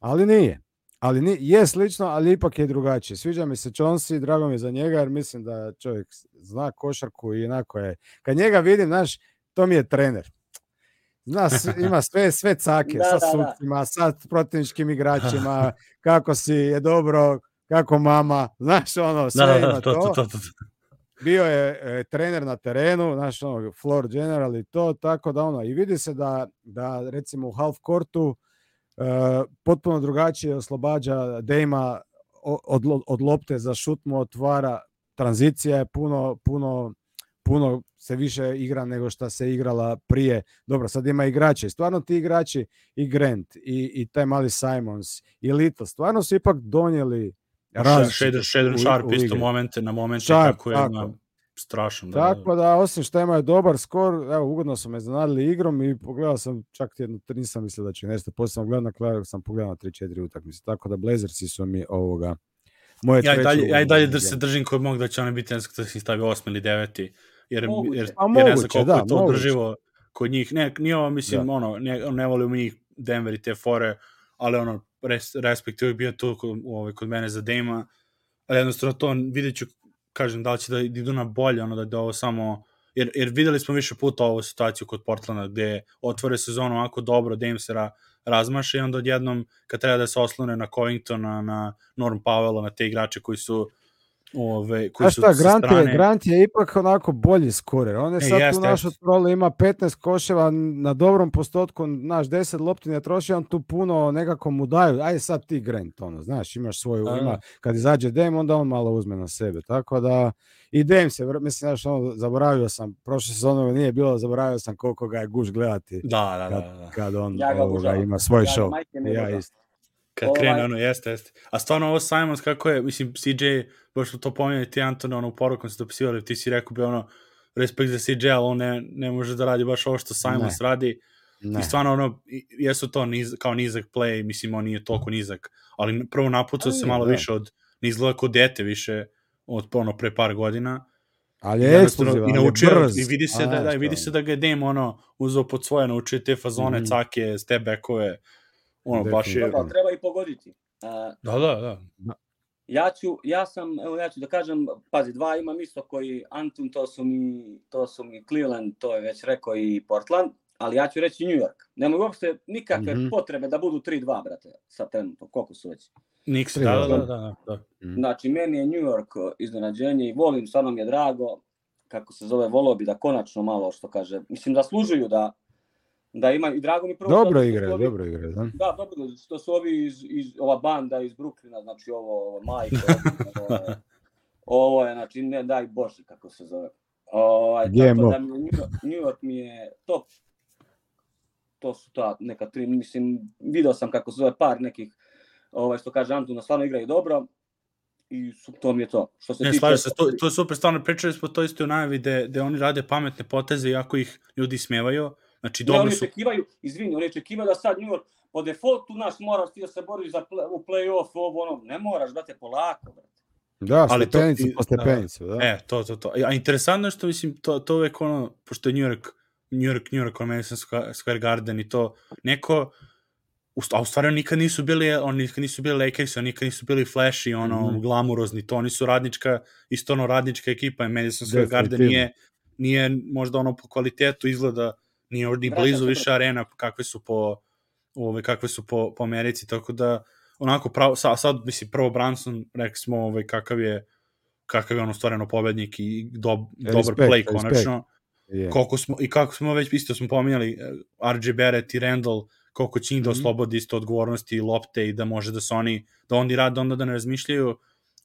ali nije. Ali ni, je slično, ali ipak je drugačije. Sviđa mi se Chauncey, drago mi za njega, jer mislim da čovjek zna košarku i onako je. Kad njega vidim, znaš, to mi je trener. Zna, ima sve, sve cake Da, sa da, da. sucima, sa protivničkim igračima, kako si je dobro, kako mama, znaš ono, sve Da, da, ima da, to, to, to, to. bio je e, trener na terenu, znaš, ono, floor general i to, tako da ono, i vidi se da, da recimo u half courtu e, potpuno drugačije oslobađa Dejma od, od lopte za šut mu otvara, tranzicija je puno, puno, puno se više igra nego što se igrala prije. Dobro, sad ima igrače. Stvarno ti igrači i Grant i, i taj mali Simons i Little, stvarno su ipak donijeli Shader, Shader Sharp isto momente na momente Sharp, kako je tako. na strašan. Da, tako da, osim što imaju dobar skor, evo, ugodno su me iznenadili igrom i pogledao sam čak jednu, nisam mislio da će nešto, poslije sam gledao na kraju, sam pogledao na 3-4 utakmice, tako da Blazersi su mi ovoga, moje ja i dalje, ja i dalje da se držim kod mog da će oni biti nešto da se stavi 8 ili 9 jer, moguće. jer, jer ne znam koliko da, je to moguće. drživo kod njih. Ne, nije ovo, mislim, da. ono, ne, ne volim njih Denver i te fore, ali ono, res, respekt uvijek bio tu kod, ovaj, kod mene za Dejma, ali jednostavno to vidjet ću, kažem, da li će da idu na bolje, ono da, da ovo samo, jer, jer videli smo više puta ovu situaciju kod Portlanda, gde otvore sezonu ovako dobro, Dame se ra, razmaše i onda odjednom, kad treba da se oslone na Covingtona, na Norm Powella, na te igrače koji su ove, koji šta, su Grant, strane... je, Grant je ipak onako bolji skorer. On je e, sad jest, tu naš trole, ima 15 koševa na dobrom postotku, naš 10 lopti ne troši, on tu puno nekako mu daju. Ajde sad ti Grant, ono, znaš, imaš svoju, A, ima, kad izađe Dem, onda on malo uzme na sebe. Tako da, i Dem se, mislim, znaš, ono, zaboravio sam, prošle sezone nije bilo, zaboravio sam koliko ga je guš gledati. Da, da, kad, da. da. Kad on ja ovoga, ima svoj ja, show. Ja isto. Kad ovaj... krene, ono, jeste, jeste. A stvarno ovo Simons, kako je, mislim, CJ, baš to pominjali ti Antone, ono, u porukom se dopisivali, ti si rekao bi, ono, respekt za CJ, ali on ne, ne može da radi baš ovo što Simons ne. radi. Ne. I stvarno, ono, jesu to niz, kao nizak play, mislim, on nije toliko nizak, ali prvo napucao se malo da. više od, ne izgleda kod dete više, od ono, pre par godina. Ali je eksplozivan, i naučio, brz. I vidi se, A, da, da, vidi se da ga je Dame, ono, uzeo pod svoje, naučio te fazone, mm. cake, step backove, Ono, baš je... Dobro, treba i pogoditi. Uh, da, da, da. Ja ću, ja sam, evo ja ću da kažem, pazi, dva imam isto koji Antun, to su mi, to su mi Cleveland, to je već rekao i Portland, ali ja ću reći New York. Nema uopšte nikakve mm -hmm. potrebe da budu 3-2, brate, sa trenutno, koliko su već. Niks, da, da, da, da, da. Mm. Znači, meni je New York iznenađenje i volim, stvarno mi je drago, kako se zove, volio bi da konačno malo, što kaže, mislim da služuju da da ima i drago mi prvo dobro igre, ovi, dobro igre, da. Da, dobro, što su ovi iz, iz ova banda iz Bruklina, znači ovo, ovo Majko, ovo, ovo je, znači, ne daj Bože kako se zove. Ovaj, tako da mi New York, New York mi je top. To su ta neka tri, mislim, video sam kako se zove par nekih, ovaj, što kaže Antuna, stvarno igraju dobro i su, to mi je to. Što se ne, tiče... se, to, to je super, stvarno pričali smo to isto u najavi gde, gde oni rade pametne poteze iako ih ljudi smevaju, Znači, dobro oni su... očekivaju, izvini, oni očekivaju da sad New York po defaultu naš moraš ti da se boriš za play, u play-off, ovo ono, ne moraš, brate, polako, brate. Da, ali stepenicu to, po stepenicu, da. da. E, to, to, to. A interesantno je što, mislim, to, to uvek ono, pošto je New York, New York, New York, Madison Square Garden i to, neko, a u stvari oni nikad nisu bili, oni nikad nisu bili Lakers, oni nikad nisu bili flashy, ono, mm -hmm. glamurozni, to oni su radnička, isto ono radnička ekipa, Madison Square Garden nije, nije možda ono po kvalitetu izgleda nije ni blizu više arena kakve su po ove kakve su po, po Americi, tako da onako pravo, sad, sad mislim prvo Branson rekli smo ovaj kakav je kakav je on stvarno pobednik i do, dobar play konačno. Yeah. Koliko smo, I kako smo već isto smo pominjali eh, RJ Barrett i Randall koliko će njih da mhm. oslobodi isto odgovornosti i lopte i da može da se oni, da oni rade onda da ne razmišljaju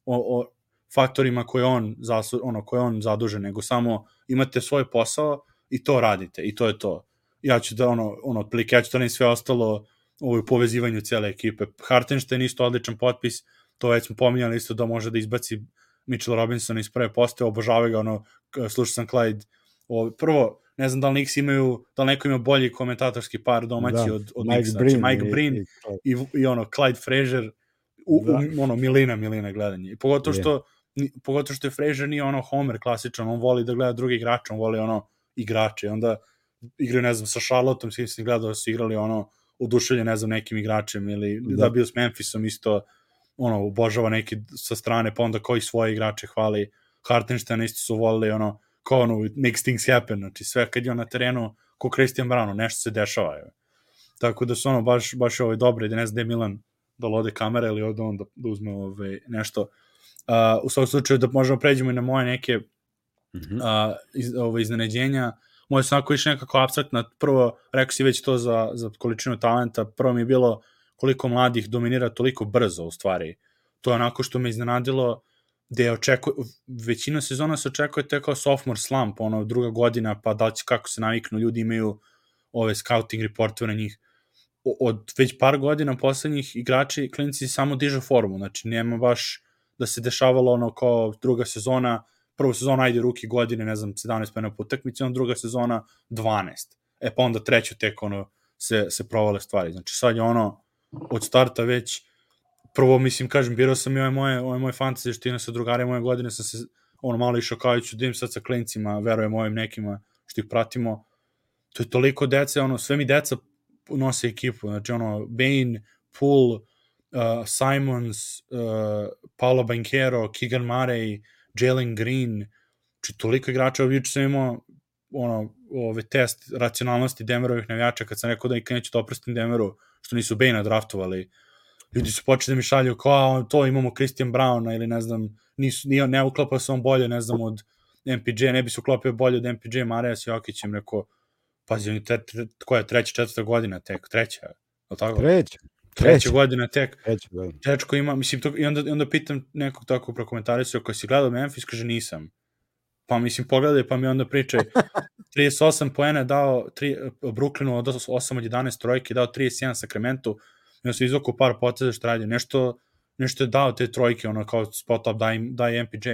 o, o faktorima koje on, zasu, ono, koje on zaduže, nego samo imate svoj posao i to radite i to je to. Ja ću da ono, ono otprilike, ja ću da sve ostalo u povezivanju cele ekipe. Hartenstein isto odličan potpis, to već smo pominjali isto da može da izbaci Mitchell Robinson iz prve poste, obožava ga, ono, slušao sam Clyde, o, prvo, ne znam da li Knicks imaju, da li neko ima bolji komentatorski par domaći da, od, od Mike Knicks, znači Mike Brin i, i, i, ono, Clyde Frazier, u, da. u, ono, milina, milina gledanje. I pogotovo što, yeah. pogotovo što je Frazier nije ono Homer klasičan, on voli da gleda drugi igrače, on voli ono igrače. Onda igraju, ne znam, sa Charlottom, svi sam gledao da su igrali ono, oduševlje, ne znam, nekim igračem ili da, da bio s Memphisom isto, ono, obožava neki sa strane, pa onda koji svoje igrače hvali. Hartenstein isti su volili, ono, kao ono, makes things happen, znači sve kad je on na terenu, ko Christian Brown, nešto se dešava. Je. Tako da su ono, baš, baš ovaj dobre, da ne znam da je Milan da lode kamere ili od on da, da uzme ovaj, nešto. Uh, u svakom slučaju da možemo pređemo i na moje neke mm -hmm. uh, iz, ovo, iznenađenja. Moje su onako više nekako abstraktna. Prvo, rekao si već to za, za količinu talenta, prvo mi je bilo koliko mladih dominira toliko brzo u stvari. To je onako što me iznenadilo. gde očekuje, većina sezona se očekuje te kao sophomore slump, ono, druga godina, pa da li će, kako se naviknu, ljudi imaju ove scouting reportove na njih. Od već par godina poslednjih igrači, klinici samo dižu formu, znači nema baš da se dešavalo ono kao druga sezona, prva sezona ajde ruki godine, ne znam, 17 pena po utakmici, onda druga sezona 12. E pa onda treću tek ono se, se provale stvari. Znači sad je ono od starta već prvo, mislim, kažem, birao sam i ove moje, ove moje fantasy štine sa drugarima moje godine, sam se ono malo išao kao ću dim sad sa klincima, verujem ovim nekima što ih pratimo. To je toliko dece, ono, sve mi deca nose ekipu, znači ono, Bane, Poole, uh, Simons, uh, Paolo Banquero, Keegan Murray, Jalen Green, znači toliko igrača, juče sam imao ono, ove test racionalnosti Denverovih navijača kad sam rekao da nikad neću da oprostim Denveru što nisu Bane draftovali ljudi su počeli da mi šalju kao to imamo Christian Browna ili ne znam nisu, nije, ne uklapa se on bolje ne znam od MPJ, ne bi se uklopio bolje od MPJ Marija s Jokićem, rekao pazi, on je tre, tre, koja je treća, četvrta godina tek, treća, je tako? Treća. Treća godina tek. Treća godina. Tečko ima, mislim, to, i onda, i onda pitam nekog tako prokomentarisao koji si gledao Memphis, kaže nisam. Pa mislim, pogledaj, pa mi onda pričaj. 38 poena dao tri, Brooklynu od 8 od 11 trojke, dao 31 Sacramento, i onda se izvoko par poteza što radi. Nešto, nešto je dao te trojke, ono kao spot up, daj, daj MPJ.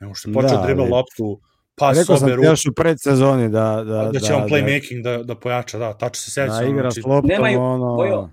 Nego što je počeo da, dribla loptu, pa Rekao sobe sam ti još u predsezoni da... Da, da će on playmaking da, da pojača, da, tačno se seća. Da, igra znači, s loptom, Nemaju- ono... Bojo,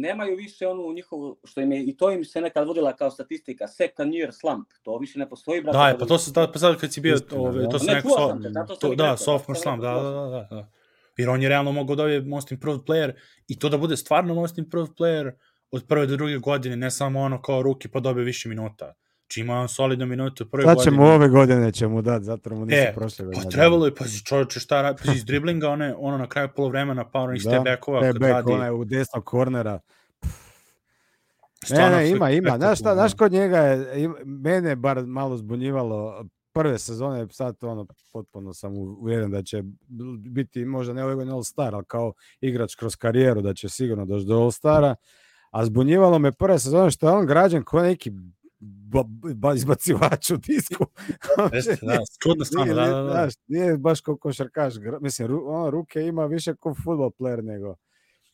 nemaju više onu njihovu, što im je, i to im se nekad vodila kao statistika, second year slump, to više ne postoji, brate. Da, je, pa to se, da, pa sad kad si bio, Istina, ove, da. to se Ne, neko, čuo so, te, zato to, da, rekao, sophomore zato da, rekao, da, da, da, da. Jer on je realno mogao da je most improved player i to da bude stvarno most improved player od prve do druge godine, ne samo ono kao ruki pa dobije više minuta. Či ima on solidno minutu u prve Sad godine. ćemo ove godine ćemo dati, zato mu nisu E, prošle godine. Pa trebalo je, pazi čovječe šta radi, pazi iz driblinga, one, ono na kraju polovremena, pa ono iz Da, te bekova, Te kad back, radi, onaj u desnog kornera. Ne, stvarno ne, ima, ima. Znaš, šta, znaš kod njega je, mene bar malo zbunjivalo prve sezone, sad ono, potpuno sam uvjeren da će biti možda ne ove godine All Star, ali kao igrač kroz karijeru da će sigurno doći do All Stara. A zbunjivalo me prve sezone što je on građan kao neki ba, ba, izbacivač u disku. Jeste, da, čudno stvarno, da, da, da. znaš, nije baš kao košarkaš. Mislim, ru, ono, ruke ima više kao football player nego.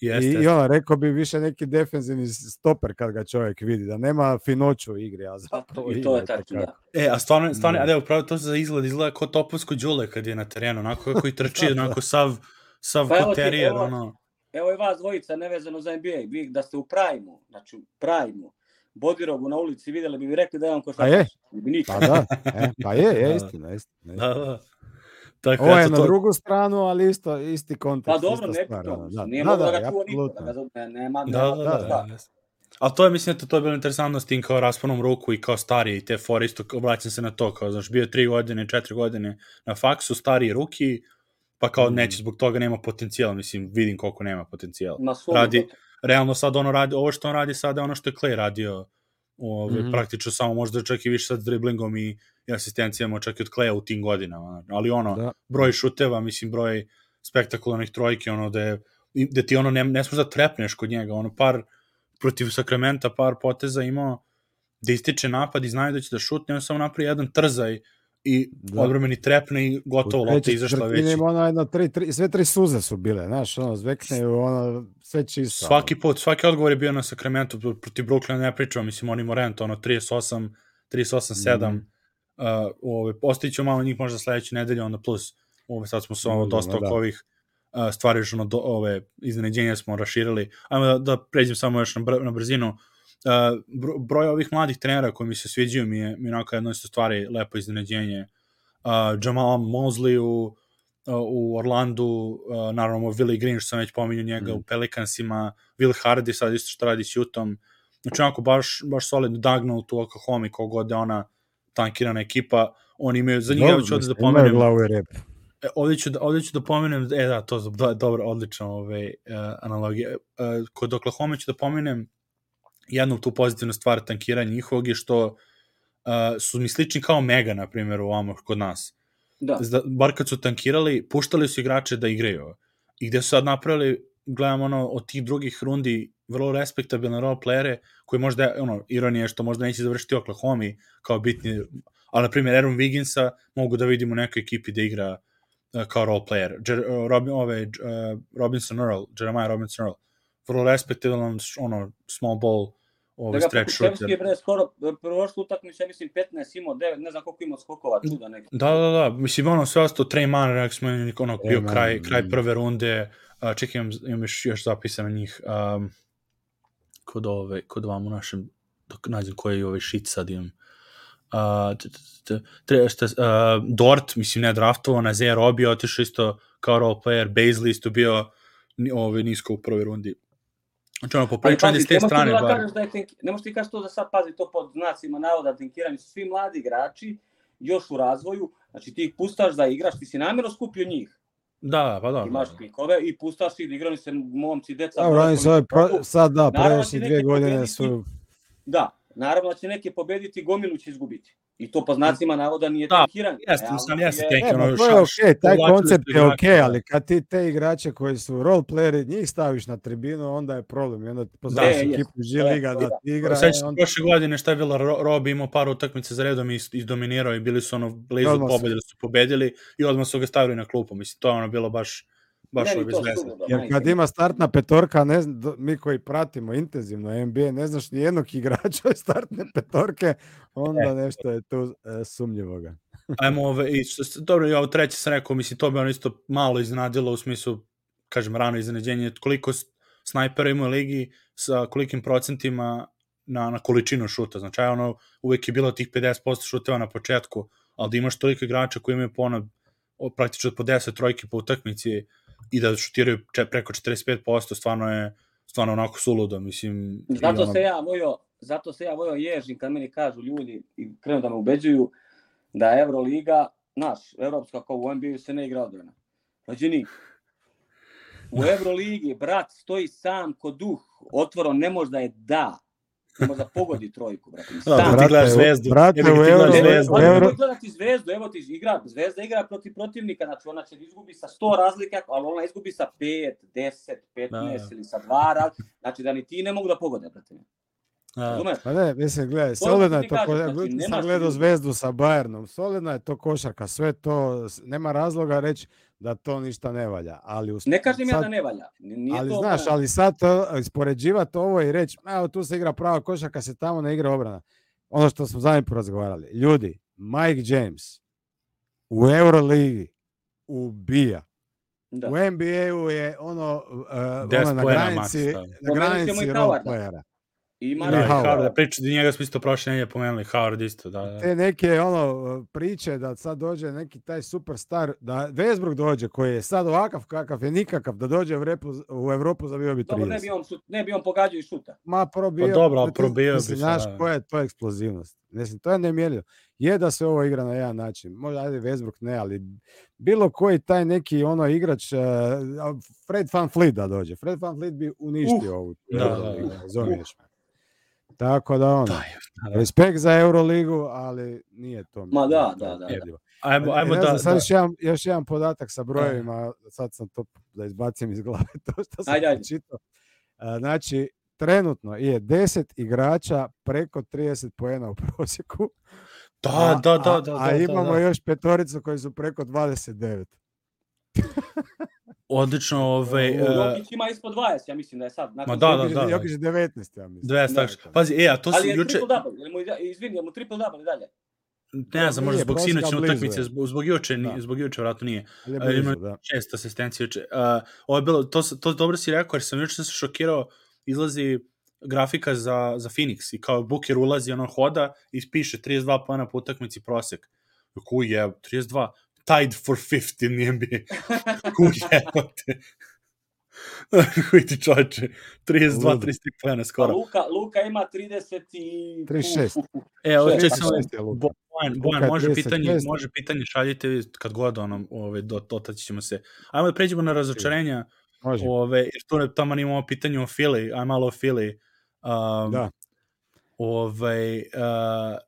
Jeste, I. I ono, rekao bi više neki defensivni stoper kad ga čovjek vidi, da nema finoću u igri, a zapravo I to je tačno, itekako. da. E, a stvarno, stvarno, Da. a evo, pravo to se za izgled, izgleda kao topovsko đule kad je na terenu, onako kako i trči, onako sav, sav Pa evo ko ti, terijer, evo- ono. Evo i vas dvojica nevezano za NBA, vi da ste u Prime-u, znači u Prime-u, Bodirogu na ulici videli bi vi rekli da je on košarkaš. je? Ne bi nikad. Pa da, e, pa je, Da. je istina, istina. istina. Da, da. Tako, Ovo je na to, drugu stranu, ali isto, isti kontekst. Pa dobro, ne ono, da, nije da ga niko, apsolutno. da ga ne, nema, Da, nema, da, da, da, da. da. Ali to je, mislim, da to je bilo interesantno s tim kao rasponom ruku i kao stariji, te fore isto, obraćam se na to, kao, znaš, bio je tri godine, četiri godine na faksu, stariji ruki, pa kao Mm. neće zbog toga nema potencijala, mislim, vidim koliko nema potencijala. Suludo. Radi, realno sad ono radi, ovo što on radi sada je ono što je Clay radio, ove, Mhm. praktično samo možda čak i više sad s driblingom i, i asistencijama čak i od Claya u tim godinama, ali ono, Da. broj šuteva, mislim, broj spektakularnih trojki, ono da je, da ti ono ne, ne smeš da trepneš kod njega, ono par protiv Sakramenta, par poteza imao da ističe napad i znaju da će da šutne, on samo napravi jedan trzaj i Da. odbrmeni trepne i gotovo, lopta izašla već. ima ono jedno tri, tri, sve tri suze su bile, znaš, ono, zvekneju, ono, sve čisto. Svaki put, svaki odgovor je bio na Sacramento pro- protiv Brooklyna, ne pričamo, mislim, oni Morant, ono, 38, 38-7, Mhm. mm. uh, ove, ostavit ću malo njih možda sledeće nedelje, onda plus, ove, sad smo se ovo Možemo, dosta da. ovih uh, stvari, ono, do, ove iznenađenja smo raširili. Ajmo da, da pređem samo još na, br na brzinu. Uh, broj ovih mladih trenera koji mi se sviđaju mi je, mi je onako jedno isto stvari lepo iznenađenje. Uh, Jamal Mosley u, u Orlandu, uh, naravno Willie Green, što sam već pominjao njega Mm. u Pelicansima, Will Hardy sad isto što radi s Jutom. Znači onako baš, baš solidno Dagnall tu Oklahoma kogod je ona tankirana ekipa, oni imaju, za njega ću ovde da pomenem, glavu i rep. E, ovdje ću, da, ću da pomenem, e da, to je do, dobro, odlična ovaj, uh, analogija. Uh, kod Oklahoma ću da pomenem jednu tu pozitivnu stvar tankiranja njihovog je što uh, su mi slični kao Mega, na primjer, u ovamo kod nas. Da. Zda, bar kad su tankirali, puštali su igrače da igraju. I gde su sad napravili, gledam ono, od tih drugih rundi vrlo respektabilne role playere, koji možda, ono, ironija je što možda neće završiti Oklahoma kao bitni, ali, na primjer, Aaron Wigginsa mogu da vidimo u nekoj ekipi da igra uh, kao role player. Jer, uh, Robin, ove, uh, Robinson Earl, Jeremiah Robinson Earl, vrlo respektabilan, ono, small ball, ovaj Da ga stretch Pokuševski je shooter. bre skoro prošlu utakmicu, ja mislim 15 imao 9, ne znam koliko imao skokova čuda neki. Da, da, da, mislim, ono, sve ostao Trey Mann, rekli smo, ono, bio Mann, kraj, kraj mm. prve runde, uh, čekaj, imam, imam još, još zapisano njih, um, kod ove, kod vam u našem, dok nađem koji je ovaj shit sad imam. Uh, tre- šta, uh, Dort, mislim, ne draftovo, na Zé Robi otišao isto kao role player, Bazley isto bio ovaj, nisko u prvoj rundi. Znači, ono, poprilično pazi, s te ne možeš ti strane, da bar. kažeš da je tenk... ne možeš ti kažeš to da sad pazi to pod znacima navoda tenkirani su svi mladi igrači još u razvoju, znači ti ih pustaš da igraš, ti si namjerno skupio njih. Da, pa da. Imaš pikove i pustaš ih da igrali se momci, deca. Dobro, oni su pro, sad da, predošli će dvije godine pobediti. su Da, naravno da će neke pobediti, gomilu će izgubiti. I to po znacima navoda nije Da, tenkiranje. jeste, Realno sam jeste je- tenk. E, to je okej, taj povlačili koncept je okej, da. ali kad ti te igrače koji su role playeri, njih staviš na tribinu, onda je problem. I onda pozoveš jest. ekipu G Liga da da. ti igra. Se onda- prošle godine šta je bilo, Ro- Rob imao par utakmica za redom i izdominirao i bili su ono blizu pobedili su pobedili i odmah su ga stavili na klupu. Mislim, to je ono bilo baš, baš ovaj bezvezno. suludo, Jer kad ima startna petorka, ne znam, mi koji pratimo intenzivno NBA, ne znaš ni jednog igrača iz startne petorke, onda nešto je tu e, sumnjivoga. Ajmo ove, i, što, dobro, ja ovo treće sam rekao, mislim, to bi ono isto malo iznadilo u smislu, kažem, rano iznenađenje, koliko snajpera ima u ligi sa kolikim procentima na, na količinu šuta. Znači, ono, uvek je bilo tih 50% šuteva na početku, ali da imaš toliko igrača koji imaju po ono, praktično po 10 trojki po utakmici i da šutiraju preko 45%, stvarno je stvarno onako suludo, mislim. Zato ono- se ja vojo, zato se ja vojo ježim kad meni kažu ljudi i krenu da me ubeđuju da Euroliga, naš, evropska kao u NBA se ne igra odbrana. Rođeni, u Euroligi brat stoji sam ko duh, otvoro ne može da je da. Ne može da pogodi trojku, brate. Da, Sam. ti brate, gledaš zvezdu. brate, u ti gledaš zvezdu. Euro- ne, gledati zvezdu, evo ti igra, zvezda igra protiv protivnika, znači ona će da izgubi sa 100 razlika, ali ona izgubi sa 5, 10, 15 Da. ili sa 2 razlika, znači da ni ti ne mogu da pogode, brate. Da. Razumeš? Pa ne, mislim, gledaj, To solidno je to, kažem, ko- znači, sam gledao zvezdu sa Bayernom, solidna je to košarka, sve to, nema razloga reći da to ništa ne valja, ali us- Ne kažem ja sad- da ne valja. Nije ali to znaš, obrana. ali sad to, ispoređivati ovo i reći, evo tu se igra prava košarka, se tamo ne igra obrana. Ono što smo zadnji put razgovarali. Ljudi, Mike James u Euroligi ubija. Da. U NBA-u je ono, uh, 10 ono na granici, na granici role playera. Da, i Howard. Howard, da priča, da njega smo isto prošle nedelje pomenuli, Howard isto, da, da. te neke ono priče da sad dođe neki taj superstar, da Westbrook dođe koji je sad ovakav kakav je nikakav, da dođe u, repu, u Evropu zabio bi 30. Dobro, ne bi on, ne bi on pogađao i šuta. Ma probio. Pa dobro, ali ti- probio bi se, Znaš da. koja je to eksplozivnost? Mislim, to je nemjerljivo. Je da se ovo igra na jedan način. Možda ajde Westbrook ne, ali bilo koji taj neki ono igrač, uh, Fred Van Fleet da dođe. Fred Van Fleet bi uništio Uh, ovu da, Euroligu, da, da. razumiješ me. Tako da ono, Da, je, da. respekt za Euroligu, ali nije to. Ma da, da, da, da. Ajmo, E, ajmo ne da, znam, sad da, još, jedan, još jedan podatak sa brojevima, sad sam to da izbacim iz glave to što sam Ajde, ajde. pročitao. A, Znači, trenutno je 10 igrača preko 30 poena u prosjeku. da, a- da, da, a- da, A da, imamo da. još petoricu koji su preko 29. Odlično, ovaj, uh, Jokić ima ispod 20, ja mislim da je sad. nakon Ma da, da, da. Jokić je 19, ja mislim. 200 Da, takš. Pazi, e, a to Ali se je juče, triple double, jel mu, izvini, jel mu triple double i dalje? ne znam, možda zbog sinoćne utakmice, je. zbog, zbog juče, ni- Da. zbog juče vratno nije. Ali je ima- da. šest asistencija juče. Uh, ovo je bilo, to, to dobro si rekao, jer sam juče sam se šokirao, izlazi grafika za, za Phoenix i kao Booker ulazi, ono hoda i piše 32 pojena po utakmici prosek. Ku je, 32, tied for fifth in the NBA. Ku jebote. Koji ti čoče, 32, Ludo. 33 pojena Pa skoro. Luka, Luka ima 30 i... 36. E, Luka. Bo- Bojan, Bojan, može 36. pitanje, može pitanje šaljite kad god onom, ove, do, dotaći ćemo se. Ajmo da pređemo na razočarenja, Može. ove, jer tu tamo imamo pitanje o Fili, aj malo o Fili. Um, Da. Ove, uh,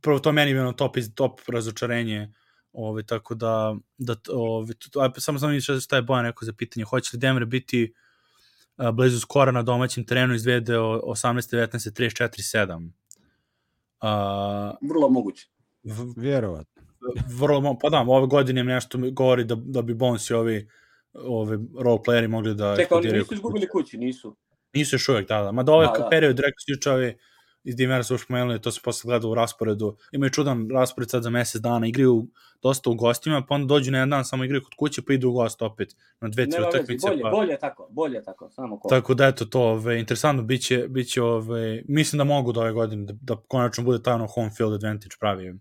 prvo to meni je ono top, iz, top razočarenje, ove, tako da, da ove, to, aj, samo sam vidiš šta je Bojan rekao za pitanje, hoće li Denver biti uh, blizu skora na domaćem terenu izvedeo 18-19 34-7. Uh, Vrlo moguće. v- Vjerovatno. vrlo, mo- pa da, ove godine mi nešto govori da, da bi Bones i ovi ovi role playeri mogli da Čekaj, oni nisu izgubili kući, nisu. Nisu još uvek, da, da. Ma da ovaj Da, da, da. period, rekao si juče ovi iz Dimera su spomenuli, to se posle gleda u rasporedu. Imaju čudan raspored sad za mesec dana, igraju dosta u gostima, pa onda dođu na jedan dan, samo igraju kod kuće, pa idu u gost opet na dve, tri utakmice. bolje, Pa... bolje tako, bolje tako, samo ko. Tako da eto to, ove, interesantno biće, biće ove, mislim da mogu da ove godine, da, da konačno bude taj ono home field advantage pravi.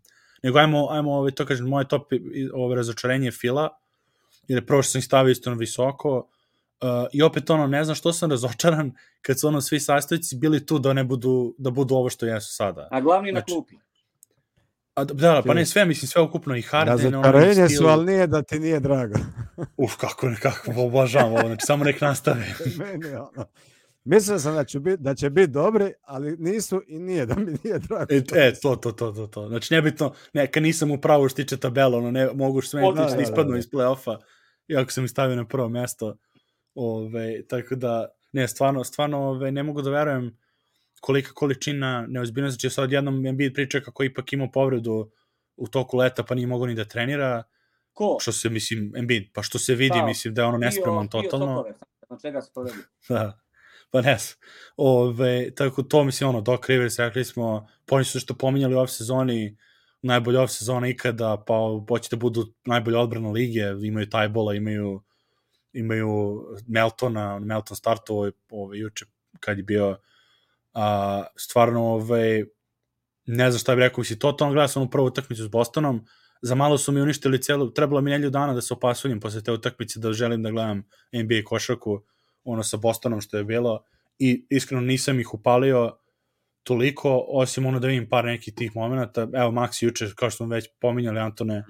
Nego ajmo, ajmo ove, to kažem, moje top ove razočarenje je Fila, jer je prvo što sam stavio isto na visoko, uh, i opet ono, ne znam što sam razočaran kad su ono svi sastojci bili tu da ne budu, da budu ovo što jesu sada. A glavni na Znači, klupi. A, da, da, pa ne sve, mislim, sve ukupno i Harden, Razočarenje ono, su, ali nije da ti nije drago. uf, kako, kako, obožavam ovo, znači, samo nek nastave. Meni ono. Mislio sam da će biti da će biti dobri, ali nisu i nije da mi nije drago. E, e, to, to, to, to, to. Znači, nebitno, neka nisam u pravu što tiče tabela, ono, ne, mogu što sve Odlično, da, da, ispadnu da. iz play-offa, iako sam ih stavio na prvo mesto. Ove, tako da, ne, stvarno, stvarno, ove, ne mogu da verujem kolika količina neozbiljnosti, znači sad jednom Embiid priča kako ipak imao povredu u toku leta, pa nije mogao ni da trenira, Ko? što se, mislim, Embiid, pa što se vidi, Da, mislim, da je ono nespreman pio totalno. sokove, Na čega se povredio? Da. Pa ne znam. Ove, tako to mislim ono, Doc Rivers, rekli smo, pa oni su što pominjali u off sezoni, najbolja off sezona ikada, pa hoće da budu najbolje odbrana lige, imaju Tajbola, imaju imaju Meltona, Melton startovao ove, juče kad je bio a, stvarno ove, ne znam šta bih rekao, mislim, totalno gledao sam u prvu utakmicu s Bostonom, za malo su mi uništili celu, trebalo mi nelju dana da se opasujem posle te utakmice, da želim da gledam NBA košarku, ono sa Bostonom što je bilo, i iskreno nisam ih upalio toliko, osim ono da vidim par nekih tih momenta, evo Maxi juče, kao što smo već pominjali Antone,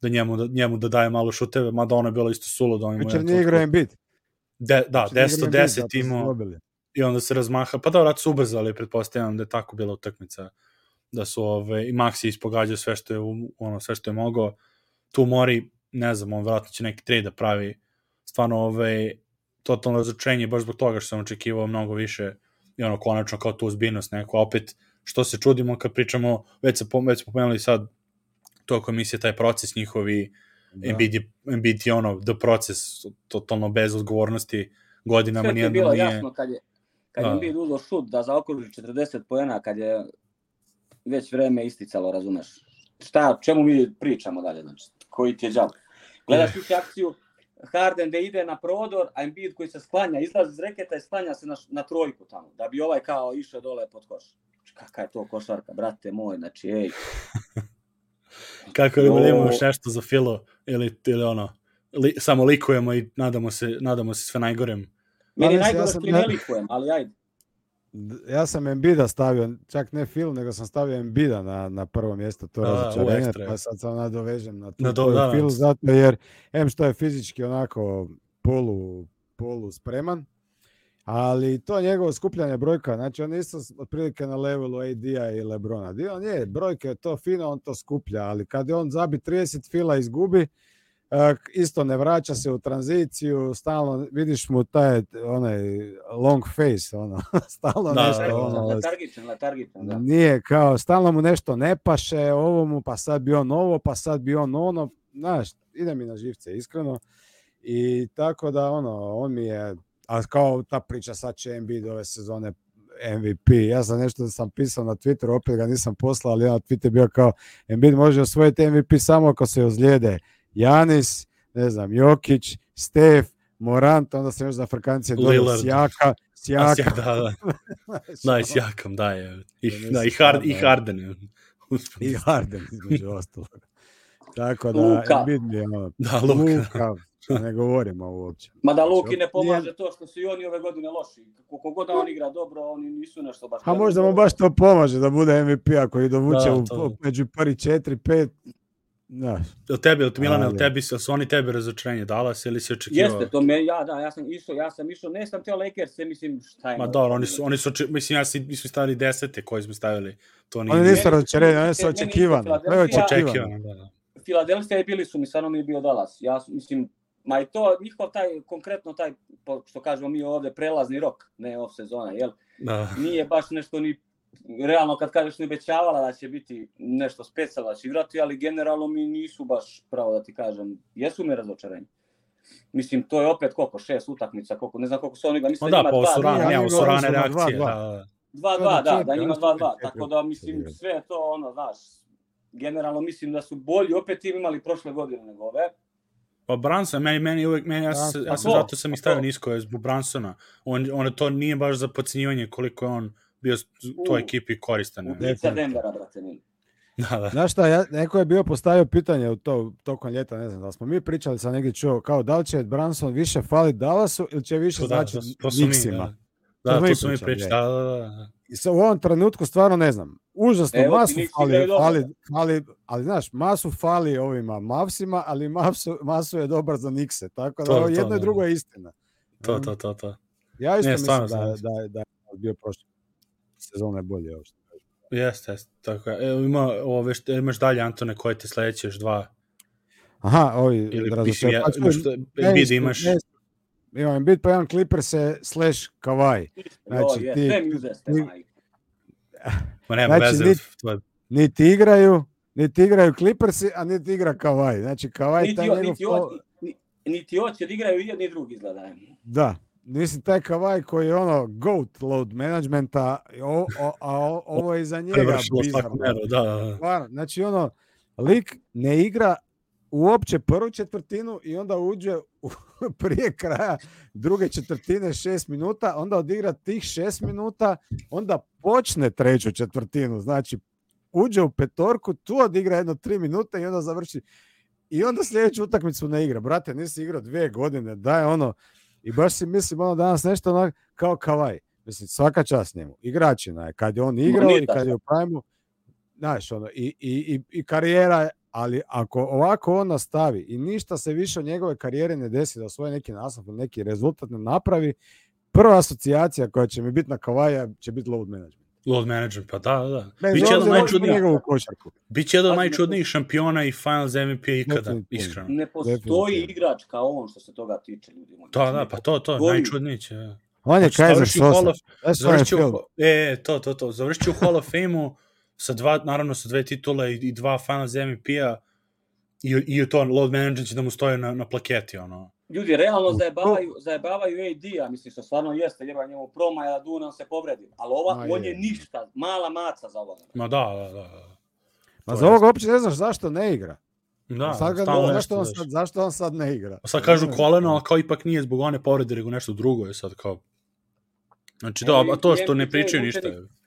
da njemu da, njemu da daje malo šuteve, mada ono je bilo isto sulo da on ima jedan nije igrao Embiid. De, da, Jučer nije 10 igrao od Embiid, 10 zato su imao dobili. i onda se razmaha, pa da, vrat su ubrzali, pretpostavljam da je tako bila utakmica, da su ove, i Maxi ispogađao sve što je, ono, sve što je mogao, tu mori, ne znam, on vratno će neki trade da pravi, stvarno, ove, totalno razočarenje, baš zbog toga što sam očekivao mnogo više, i ono, konačno kao tu ozbiljnost neko, a opet, što se čudimo kad pričamo, već, se, već smo pomenuli sad, to komisija, taj proces njihovi, Da. Je ono, the proces, totalno bez odgovornosti, godinama nijedno bilo nije... jasno kad je kad Da. je Embiid uzeo šut da zaokruži 40 poena, kad je već vreme isticalo, razumeš? Šta, čemu mi pričamo dalje, znači, koji ti je džab? Gledaš juče akciju, Harden da ide na prodor, a Embiid koji se sklanja, izlazi iz reketa i sklanja se na, na trojku tamo, da bi ovaj kao išao dole pod koš. Kaka je to košarka, brate moj, znači, ej. Kako da Jo. imamo još nešto za Filo ili, ili ono, li, samo likujemo i nadamo se, nadamo se sve najgorem. Meni mislim, ja najgore sam- ne likujem, ali ajde. Ja sam Embida stavio, čak ne film, nego sam stavio Embida na, na prvo mjesto, to Da, razočarenje, pa sad sam nadovežem na tu Na do- tvoju da, film, da. zato jer, em što je fizički onako polu, polu spreman, ali to njegovo skupljanje brojka, znači on isto otprilike na levelu AD-a i Lebrona. Di on je, brojke je to fino, on to skuplja, ali kad je on zabi 30 fila izgubi, isto ne vraća se u tranziciju, stalno vidiš mu taj onaj long face, ono, stalno Da, nešto, da, da. ono, Letargičan, letargičan, da. nije kao, stalno mu nešto ne paše, ovo mu, pa sad bi on ovo, pa sad bi on ono, znaš, ide mi na živce, iskreno. I tako da, ono, on mi je, a kao ta priča sad će Embiid ove sezone MVP. Ja sam nešto sam pisao na Twitteru, opet ga nisam poslao, ali jedan tweet je bio kao Embiid može osvojiti MVP samo ako se ozlijede Janis, ne znam, Jokić, Stef, Morant, onda se još za Afrikancije dođe Sjaka, Sjaka. Da, da. da, i da, je. I, da, da i, hard, i da. Harden. Je. I Harden, između ostalo. Tako da, Luka. Embiid ono, da, Luka. Luka ne govorimo uopće. Ma da Luki znači, ne pomaže to što su i oni ove godine loši. Koliko god da on igra dobro, oni nisu nešto baš... A možda mu baš to pomaže da bude MVP p-a ako i dovuče da, u, među prvi 4, 5, Da. Ili tebi, ili Milana, ili tebi, ili su oni tebi razočarenje dala se ili si očekivao? Jeste, to me, ja, da, ja sam išao, ja sam išao, ne sam teo Lakers, mislim, šta je. Ma dobro, oni su, oni su, mislim, ja si, mi smo stavili desete koje smo stavili, to nije. Oni nisu razočarenje, oni su očekivani, to je očekivano, da, da. Filadelfija je bili su mi, stvarno mi je bio Dallas, ja, mislim, ma i to, njihov taj, konkretno taj, što kažemo mi ovde, prelazni rok, ne off sezona, jel? Da. Nije baš nešto ni realno kad kažeš ni obećavala da će biti nešto specijalno da će igrati, ali generalno mi nisu baš, pravo da ti kažem, jesu mi razočarenje. Mislim, to je opet koliko, šest utakmica, koliko, ne znam koliko su oni ga, mislim da, ima pa ovo dva, su rane, dva, ne, ovo su dva, rane dva, reakcije. dva. Da, da. Dva, dva, je da, četiri, da, ima oni dva, su dva, četiri, tako da mislim sve to ono, znaš, generalno mislim da su bolji opet tim imali prošle godine nego ove. Pa Branson, meni, meni uvek, meni, ja, sam, ja sam to, zato sam i to. stavio nisko, je zbog Bransona. On, on, to nije baš za podcenjivanje koliko je on bio toj U. ekipi koristan. Ubica definitivno. Denvera, brate, mili. Da, da. Znaš šta, ja, neko je bio postavio pitanje u to, tokom ljeta, ne znam da smo mi pričali, sam negdje čuo, kao da li će Branson više fali Dallasu ili će više To, da, znači to, to mi, Nixima. da. To Da, smo mi to su mi pričali, je. da, da, da. I sa, u ovom trenutku stvarno ne znam. Užasno Evo masu fali, fali, fali, ali znaš, masu fali ovima Mavsima, ali masu, masu je dobar za Nikse. Tako da To, ovo to, jedno i da. drugo je istina. To, to, to, to. Ja isto Ne, mislim stvarno, da, da, da, da je bio prošle sezone bolje. Ovo što kažem. Jeste, jeste. Tako je. Evo, ima ove, što, imaš dalje, Antone, koje te sledeće još dva? Aha, ovi Ili, mislim, ja, pa imaš, ne Embiid imaš, ne. Imam Embiid pa jedan Clippers slash Kawhi. Znači, je, ti- majke. ma nema znači, veze, niti- to je, Niti igraju, niti igraju Clippersi, a niti igra Kawhi. Znači Kawhi Niti, taj njegov niti, fo- hoće, ni- niti hoće da igraju i jedni i drugi izgleda. Da, mislim taj Kawhi koji je ono goat load managementa, o, o, a o- ovo je za njega bizarno. da, da, da. Znači ono, lik ne igra uopće prvu četvrtinu i onda uđe u, prije kraja druge četvrtine šest minuta, onda odigra tih šest minuta, onda počne treću četvrtinu, znači uđe u petorku, tu odigra jedno tri minuta i onda završi i onda sljedeću utakmicu ne igra. Brate, nisi igrao dvije godine, daj ono, i baš si mislim ono danas nešto onak kao kavaj. Mislim, svaka čast njemu. Igračina je. Kad je on igrao i kad je u prime znaš, ono, i, i, i, i karijera, je- ali ako ovako on nastavi i ništa se više od njegove karijere ne desi da osvoji neki naslov neki rezultat ne napravi, prva asocijacija koja će mi biti na Kavaja će biti load management. Load management, pa da, da, da. Bez Biće jedan najčudniji, biće jedan najčudnijih šampiona i finals MVP ikada, Definitivno. iskreno. Ne postoji igrač kao on što se toga tiče ljudi. moji. Da, da, pa to, to, Postoji. najčudniji će. On je Znači, Kaiser Sosa. of- That's why I Završit će feel. u, e, to, to, to. Završit će u Hall of Fame-u sa dva, naravno sa dve titule i, i dva finals MVP-a i, i to load management će da mu stoje na, na plaketi, ono. Ljudi realno zajebavaju, zajebavaju AD-a, mislim što stvarno jeste, jer je njemu promaja, Dunan se povredi. Ali ova, Ma on je. je ništa, mala maca za ovoga. Ma da, da, da. da. Ma To za ovoga uopće ne znaš zašto ne igra. Da, sad ga, stalno zašto, nešto on sad, zašto on sad ne igra? A sad kažu koleno, ali kao ipak nije zbog one povrede, nego nešto drugo je sad kao... Znači da, a to što ne pričaju ništa. učenik. je.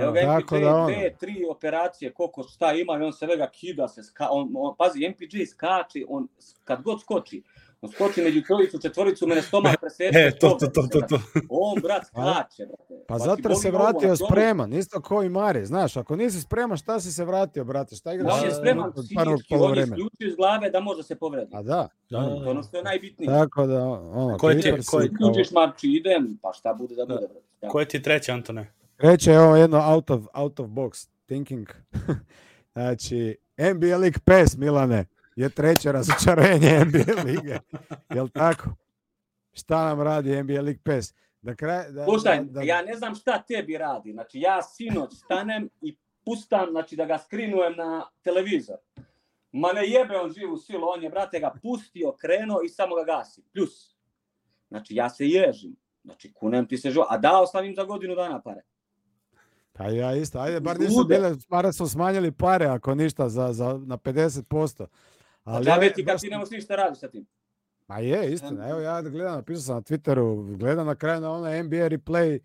Evo ga Tako MPJ, da ono. dve, tri operacije, koliko šta ima i on se vega kida se, ska, on, on, pazi, MPJ skače, on kad god skoči, on skoči među trojicu, četvoricu, mene stomak preseče. E, to, to, to, to, to. On, brat, skače, brate. Pa Znači, zato se ovo, vratio ono- spreman, isto kao i Mari, znaš, ako nisi spreman, šta si se vratio, brate, šta igraš? On je Da, spreman psihički, on je poluvremena? isključio iz glave da može se povredi. A da, Da, To je ono što je najbitnije. tako da, ono, Ko je ti- ko je- Uđeš marči, idem, pa šta bude da Da. bude, brate. Ja. Koje ti je treće, Antone? Reče je ovo jedno out of, out of box thinking. znači, NBA League Pass, Milane, je treće razočarenje NBA lige. Jel tako? Šta nam radi NBA League Pass? Da kraj, da, Slušaj, da, da, ja ne znam šta tebi radi. Znači, ja sinoć stanem i pustam, znači da ga skrinujem na televizor. Ma ne jebe on živu silu, on je, brate, ga pustio, krenuo i samo ga gasi. Plus. Znači, ja se ježim. Znači, kunem ti se živo. A dao sam im za godinu dana pare. Pa ja isto, ajde, bar nisu bile, bar su smanjili pare, ako ništa, za, za, na 50%. Ali Ali ja ove- ti kad ti nemoš ništa radiš sa tim. Ma je, istina. Evo ja gledam, napisao sam na Twitteru, gledam na kraju na onaj NBA replay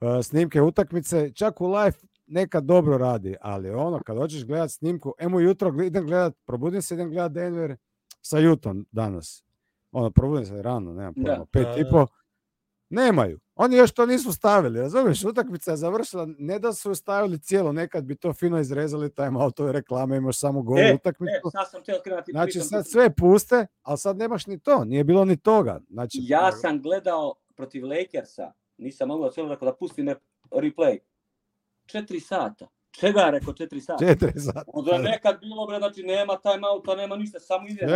uh, snimke utakmice, čak u live nekad dobro radi, ali ono, kad hoćeš gledat snimku, emo jutro idem gledat, probudim se, idem gledat Denver sa Jutom danas. Ono, probudim se rano, nemam Da. pojma, pet Da, i da. po. Nemaju. Oni još to nisu stavili, razumiješ? Utakmica je završila, ne da su stavili cijelo, nekad bi to fino izrezali time outove reklame, imaš samo gol E, utakmicu. E, sad sam teo krenuti. Znači pričam sad sve puste, ali sad nemaš ni to, nije bilo ni toga. Znači, Ja sam gledao protiv Lakersa, nisam mogao cijelo rekao da pustim re- replay. Četiri sata. Čega je rekao četiri sata? četiri sata. Onda je nekad bilo, bre, znači nema timeouta, nema ništa, samo ide.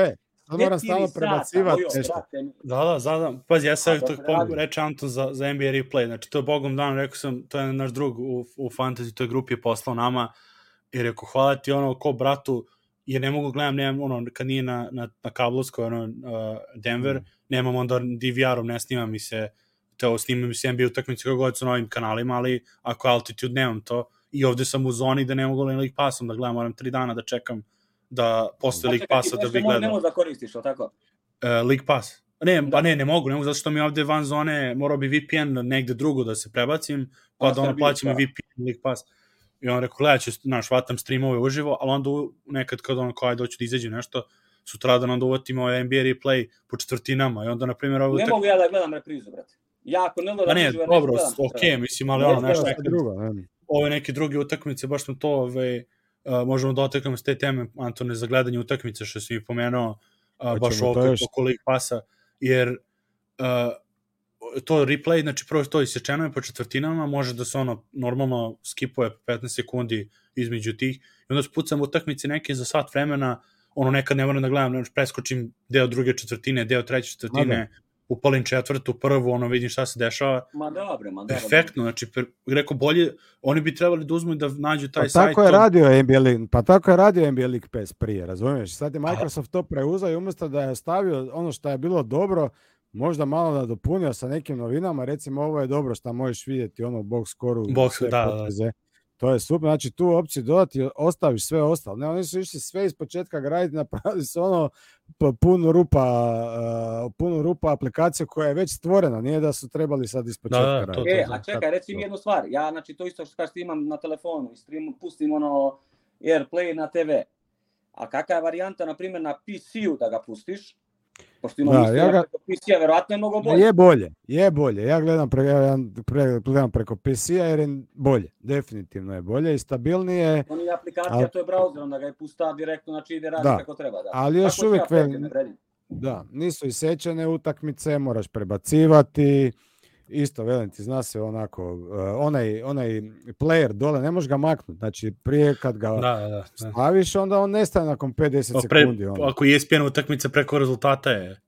Četiri stalno sata, prebacivati nešto. Da, da, da, da. Pazi, ja sam da to reče Anton za, za NBA replay, znači to je bogom dan, rekao sam, to je naš drug u, u fantasy, toj grupi je poslao nama i rekao, hvala ti ono ko bratu, jer ne mogu gledam, nemam, ono, kad nije na, na, na kablovskoj, ono, uh, Denver, Mm. nemam onda DVR-om, ne snima mi se, to snima mi se NBA utakmice kako god su na ovim kanalima, ali ako je Altitude nemam to, i ovde sam u zoni da ne mogu League Passom da gledam, moram tri dana da čekam da posle Pa League Passa da nešto bi mo- Ne gledao. možeš da koristiš, o tako? Uh, League Pass. Ne, Da. pa ne, ne mogu, ne mogu, zato što mi ovde van zone morao bi VPN negde drugo da se prebacim, pa da ono plaćam i da. VPN League Pass. I on rekao, gledat ću, znaš, vatam streamove uživo, ali onda nekad kad ono, kao ajde, hoću da izađe nešto, sutradan onda uvatim ovaj NBA replay po četvrtinama i onda, na primjer, ovo Ne mogu ja da gledam reprizu, brate. Ja ako ne Pa gledam ne, dobro, neću gledam. ok, mislim, ali Ne ono, nekad, drugo, ne. ove neke druge utakmice, baš smo to, ove, uh, možemo da oteknemo s te teme, Antone, za gledanje utakmice, što si mi pomenuo, uh, baš ovo još. oko League Passa, jer uh, to replay, znači prvo to isječeno je po četvrtinama, može da se ono normalno skipuje 15 sekundi između tih, i onda spucam utakmice neke za sat vremena, ono nekad ne moram da gledam, znači preskočim deo druge četvrtine, deo treće četvrtine, upalim četvrtu, prvu, ono vidim šta se dešava, Ma dobro, ma dobro. perfektno, znači per, rekao bolje, oni bi trebali da uzmu i da nađu taj Pa sajt. tako je to- radio NBA League, pa tako je radio NBA League Pass prije, razumiješ? Sad je Microsoft to preuzeo i umjesto da je stavio ono što je bilo dobro, možda malo nadopunio sa nekim novinama, recimo ovo je dobro što možeš vidjeti ono box score Box, da, da. To je super, znači tu opciju dodati, ostaviš sve ostalo. Ne, oni su išli sve iz početka graditi, napravili su ono puno rupa, uh, puno rupa aplikacije koja je već stvorena, nije da su trebali sad iz početka da, to- raditi. E, to- a čekaj, reci mi jednu stvar. Ja, znači, to isto što kažeš ti imam na telefonu i stream, pustim ono Airplay na TV. A kakva je varijanta, na primjer, na PC-u da ga pustiš? Pošto imam Da, ja ga- preko PC-a, verovatno je mnogo bolje. Je bolje, je bolje. Ja gledam, pre, ja pre, gledam preko PC-a jer je bolje. Definitivno je bolje i stabilnije, On je aplikacija, Al- to je browserom, da ga je pusta direktno, znači ide radi Da. kako treba. Da. Ali još Tako ne vredi. da, nisu isečene utakmice, moraš prebacivati, isto velim ti, zna se onako, uh, onaj, onaj player dole, ne možeš ga maknuti, znači prije kad ga Da, da, da. da. staviš, onda on nestane nakon 5-10 Pa pre, sekundi. Ono. ako je ESPN utakmica preko rezultata je.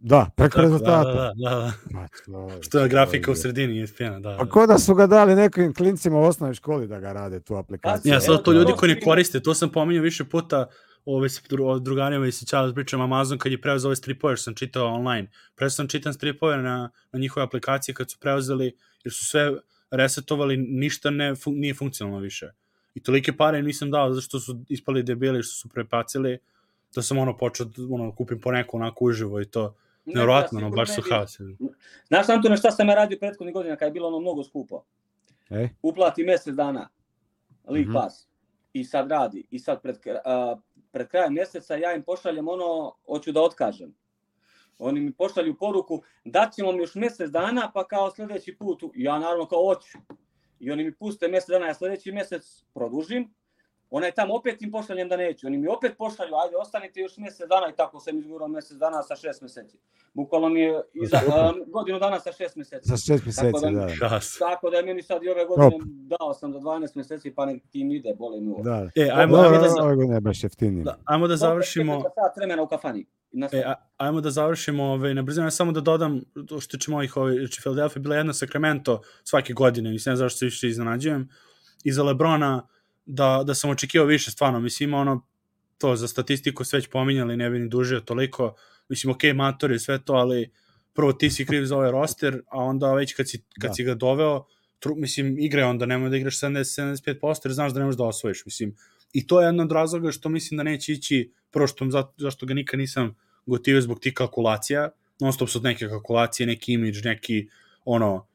Da, preko Tako, rezultata. Da, da, da, da. Što je grafika u sredini ESPN-a, da. Pa da. ko da su ga dali nekim klincima u osnovnoj školi da ga rade tu aplikaciju. Ja, sad to ljudi koji ne koriste, to sam pominjao više puta ove s dru- o drugarima i se čao pričam Amazon kad je preuzeo ove stripove što sam čitao online. Pre sam čitam stripove na, na njihove aplikacije kad su preuzeli, jer su sve resetovali, ništa ne, fun, nije funkcionalno više. I tolike pare im nisam dao zašto su ispali debili što su prepacili, da sam ono počeo, da, ono, kupim po neku onako uživo i to. Ne, Nevjerojatno, ja ono, baš su haos. Znaš, Antone, šta sam ja radio prethodnih godina kad je bilo ono mnogo skupo? E? Uplati mjesec dana, League Mhm. Pass, i sad radi, i sad pred, a, pred krajem mjeseca ja im pošaljem ono, hoću da otkažem. Oni mi pošalju poruku, daćemo mi još mjesec dana, pa kao sljedeći put, ja naravno kao hoću. I oni mi puste mjesec dana, ja sljedeći mjesec produžim, onaj tamo opet im pošaljem da neću. Oni mi opet pošalju, ajde, ostanite još mjesec dana i tako sam izgurao mjesec dana sa šest mjeseci. Bukvalno mi je iza, a, godinu dana sa šest mjeseci. Za šest mjeseci, da- da. da. Tako da je meni sad i ove godine dao sam za 12 mjeseci, pa nek tim ide, boli mi ovo. Da. E, ajmo, Dobro, ajmo, da, za- ove godine je baš jeftinije. da, ajmo da završimo... Sat vremena u kafani. E, a, ajmo da završimo ovaj, na brzinu, ja samo da dodam, to što tiče mojih, ovaj, znači Philadelphia je bila jedna Sacramento svake godine, mislim, ne znam zašto se više iznenađujem, i za Lebrona, da, da sam očekivao više stvarno, mislim, ima ono, to za statistiku sve već pominjali, ne bi ni dužio toliko, mislim, ok, mator je sve to, ali prvo ti si kriv za ovaj roster, a onda već kad si, kad Da. si ga doveo, tru, mislim, igre onda, nemoj da igraš 70-75%, jer znaš da ne možeš da osvojiš, mislim, i to je jedan od razloga što mislim da neće ići, prvo što, za- zašto ga nikad nisam gotivio zbog tih kalkulacija, non stop su neke kalkulacije, neki imidž, neki ono,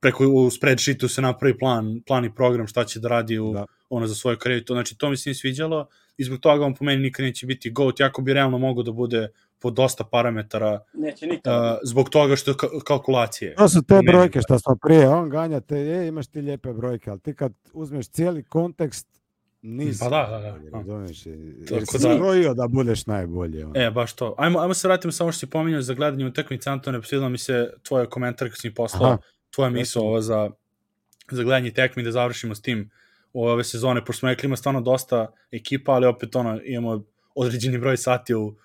preko u spreadsheetu se napravi plan, plan i program šta će da radi u, Da. ono za svoju karijeru, to, znači to mi se nije sviđalo i zbog toga on po meni nikad neće biti GOAT, jako bi realno mogo da bude po dosta parametara Neće nikada. uh, zbog toga što je ka- kalkulacije. To su te brojke što smo prije, on ganja te, je, imaš ti lijepe brojke, ali ti kad uzmeš cijeli kontekst, nisi. Pa da, da, da. najbolji, razumiješ, jer Tako si da- skrojio da budeš najbolji. ono. E, baš to. Ajmo, ajmo se vratimo samo što si pominjao za gledanje utakmice, Antone, svidela mi se tvoj komentar kad si mi poslao, Aha. Tvoja misla ovo za, za gledanje tekmi, da završimo s tim ove sezone, pošto smo rekli ima stvarno dosta ekipa, ali opet ono, imamo određeni broj sati u,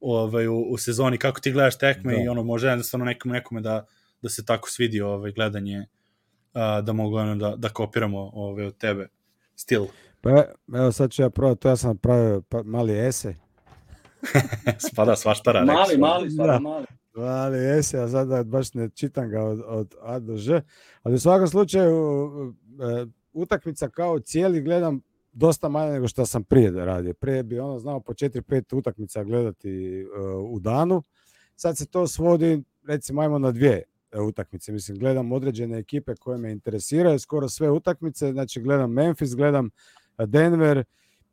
ovaj, u, u sezoni, kako ti gledaš tekme Da. i ono, može jednostavno nekom, nekome da, da se tako svidi ovaj, gledanje, a, da mogu ono, da, da kopiramo ovaj, od tebe stil. Pa evo sad ću ja probati, to ja sam napravio pa, mali esej. Spada svašta radi. Mali, mali, stvarno Da. mali. Ali esej, a sad da baš ne čitam ga od, od A do Ž. Ali u svakom slučaju e, utakmica kao cijeli gledam dosta manje nego što sam prije da radio. Prije bi ono znao po 4-5 utakmica gledati e, u danu. Sad se to svodi recimo ajmo na dvije e, utakmice. Mislim, gledam određene ekipe koje me interesiraju, skoro sve utakmice, znači gledam Memphis, gledam Denver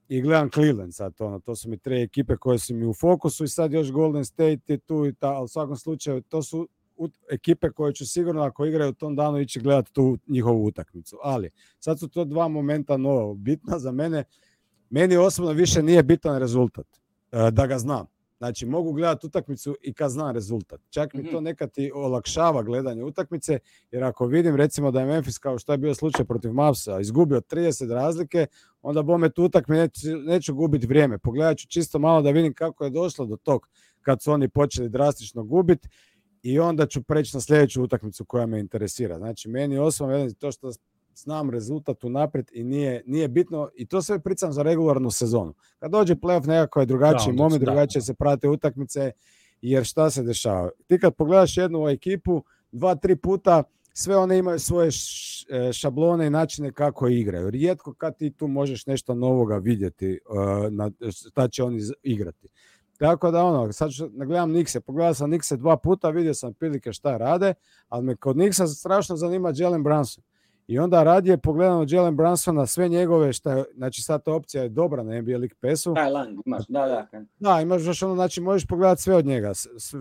i gledam Cleveland sad, ono, to su mi tri ekipe koje su mi u fokusu i sad još Golden State je tu i ta, ali u svakom slučaju to su ekipe koje ću sigurno ako igraju u tom danu ići gledati tu njihovu utakmicu. Ali sad su to dva momenta novo. Bitno za mene, meni osobno više nije bitan rezultat, e, da ga znam. Znači, mogu gledati utakmicu i kad znam rezultat. Čak mi to Mhm. nekad i olakšava gledanje utakmice, jer ako vidim recimo da je Memphis, kao što je bio slučaj protiv Mavsa, izgubio 30 razlike, onda bome tu utakme neću, neću gubiti vrijeme. Pogledat ću čisto malo da vidim kako je došlo do tog kad su oni počeli drastično gubiti i onda ću preći na sljedeću utakmicu koja me interesira. Znači, meni osobno velim to što znam rezultat unaprijed i nije, nije bitno i to sve pričam za regularnu sezonu. Kad dođe playoff nekako je drugačiji onda moment, da. drugačije se prate utakmice jer šta se dešava? Ti kad pogledaš jednu ekipu, dva, tri puta sve one imaju svoje e, šablone i načine kako igraju. Rijetko kad ti tu možeš nešto novoga vidjeti e, na šta će oni igrati. Tako da ono, sad ću, ne gledam Nikse, pogledao sam Nikse dva puta, vidio sam prilike šta rade, ali me kod Niksa strašno zanima Jalen Brunson. I onda radije pogledam od Jalen Brunsona sve njegove, šta je, znači sad ta opcija je dobra na NBA League Passu, Taj Lang imaš, da, da. da, imaš još ono, znači možeš pogledati sve od njega,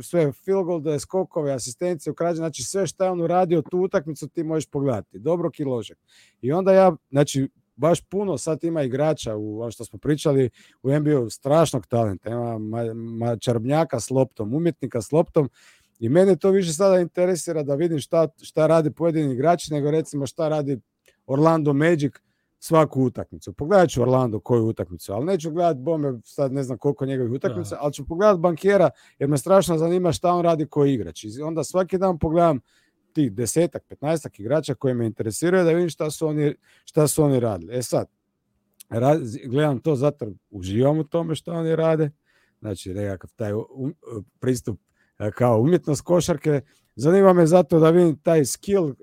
sve field goal, skokove, asistencije, ukrađe, znači sve što je on uradio tu utakmicu ti možeš pogledati, dobro i ložak. I onda ja, znači baš puno sad ima igrača u ono što smo pričali u NBA strašnog talenta, ima ma, ma, čarobnjaka s loptom, umjetnika s loptom i mene to više sada interesira da vidim šta, šta radi pojedini igrači nego recimo šta radi Orlando Magic svaku utakmicu. Pogledat ću Orlando koju utakmicu, ali neću gledat bome sad ne znam koliko njegovih utakmica, ali ću pogledat bankjera jer me strašno zanima šta on radi koji igrač. I onda svaki dan pogledam tih desetak, petnaestak igrača koji me interesiraju da vidim šta su oni, šta su oni radili. E sad, ra- gledam to zato uživam u tome što oni rade, znači nekakav taj um- pristup kao umjetnost košarke. Zanima me zato da vidim taj skill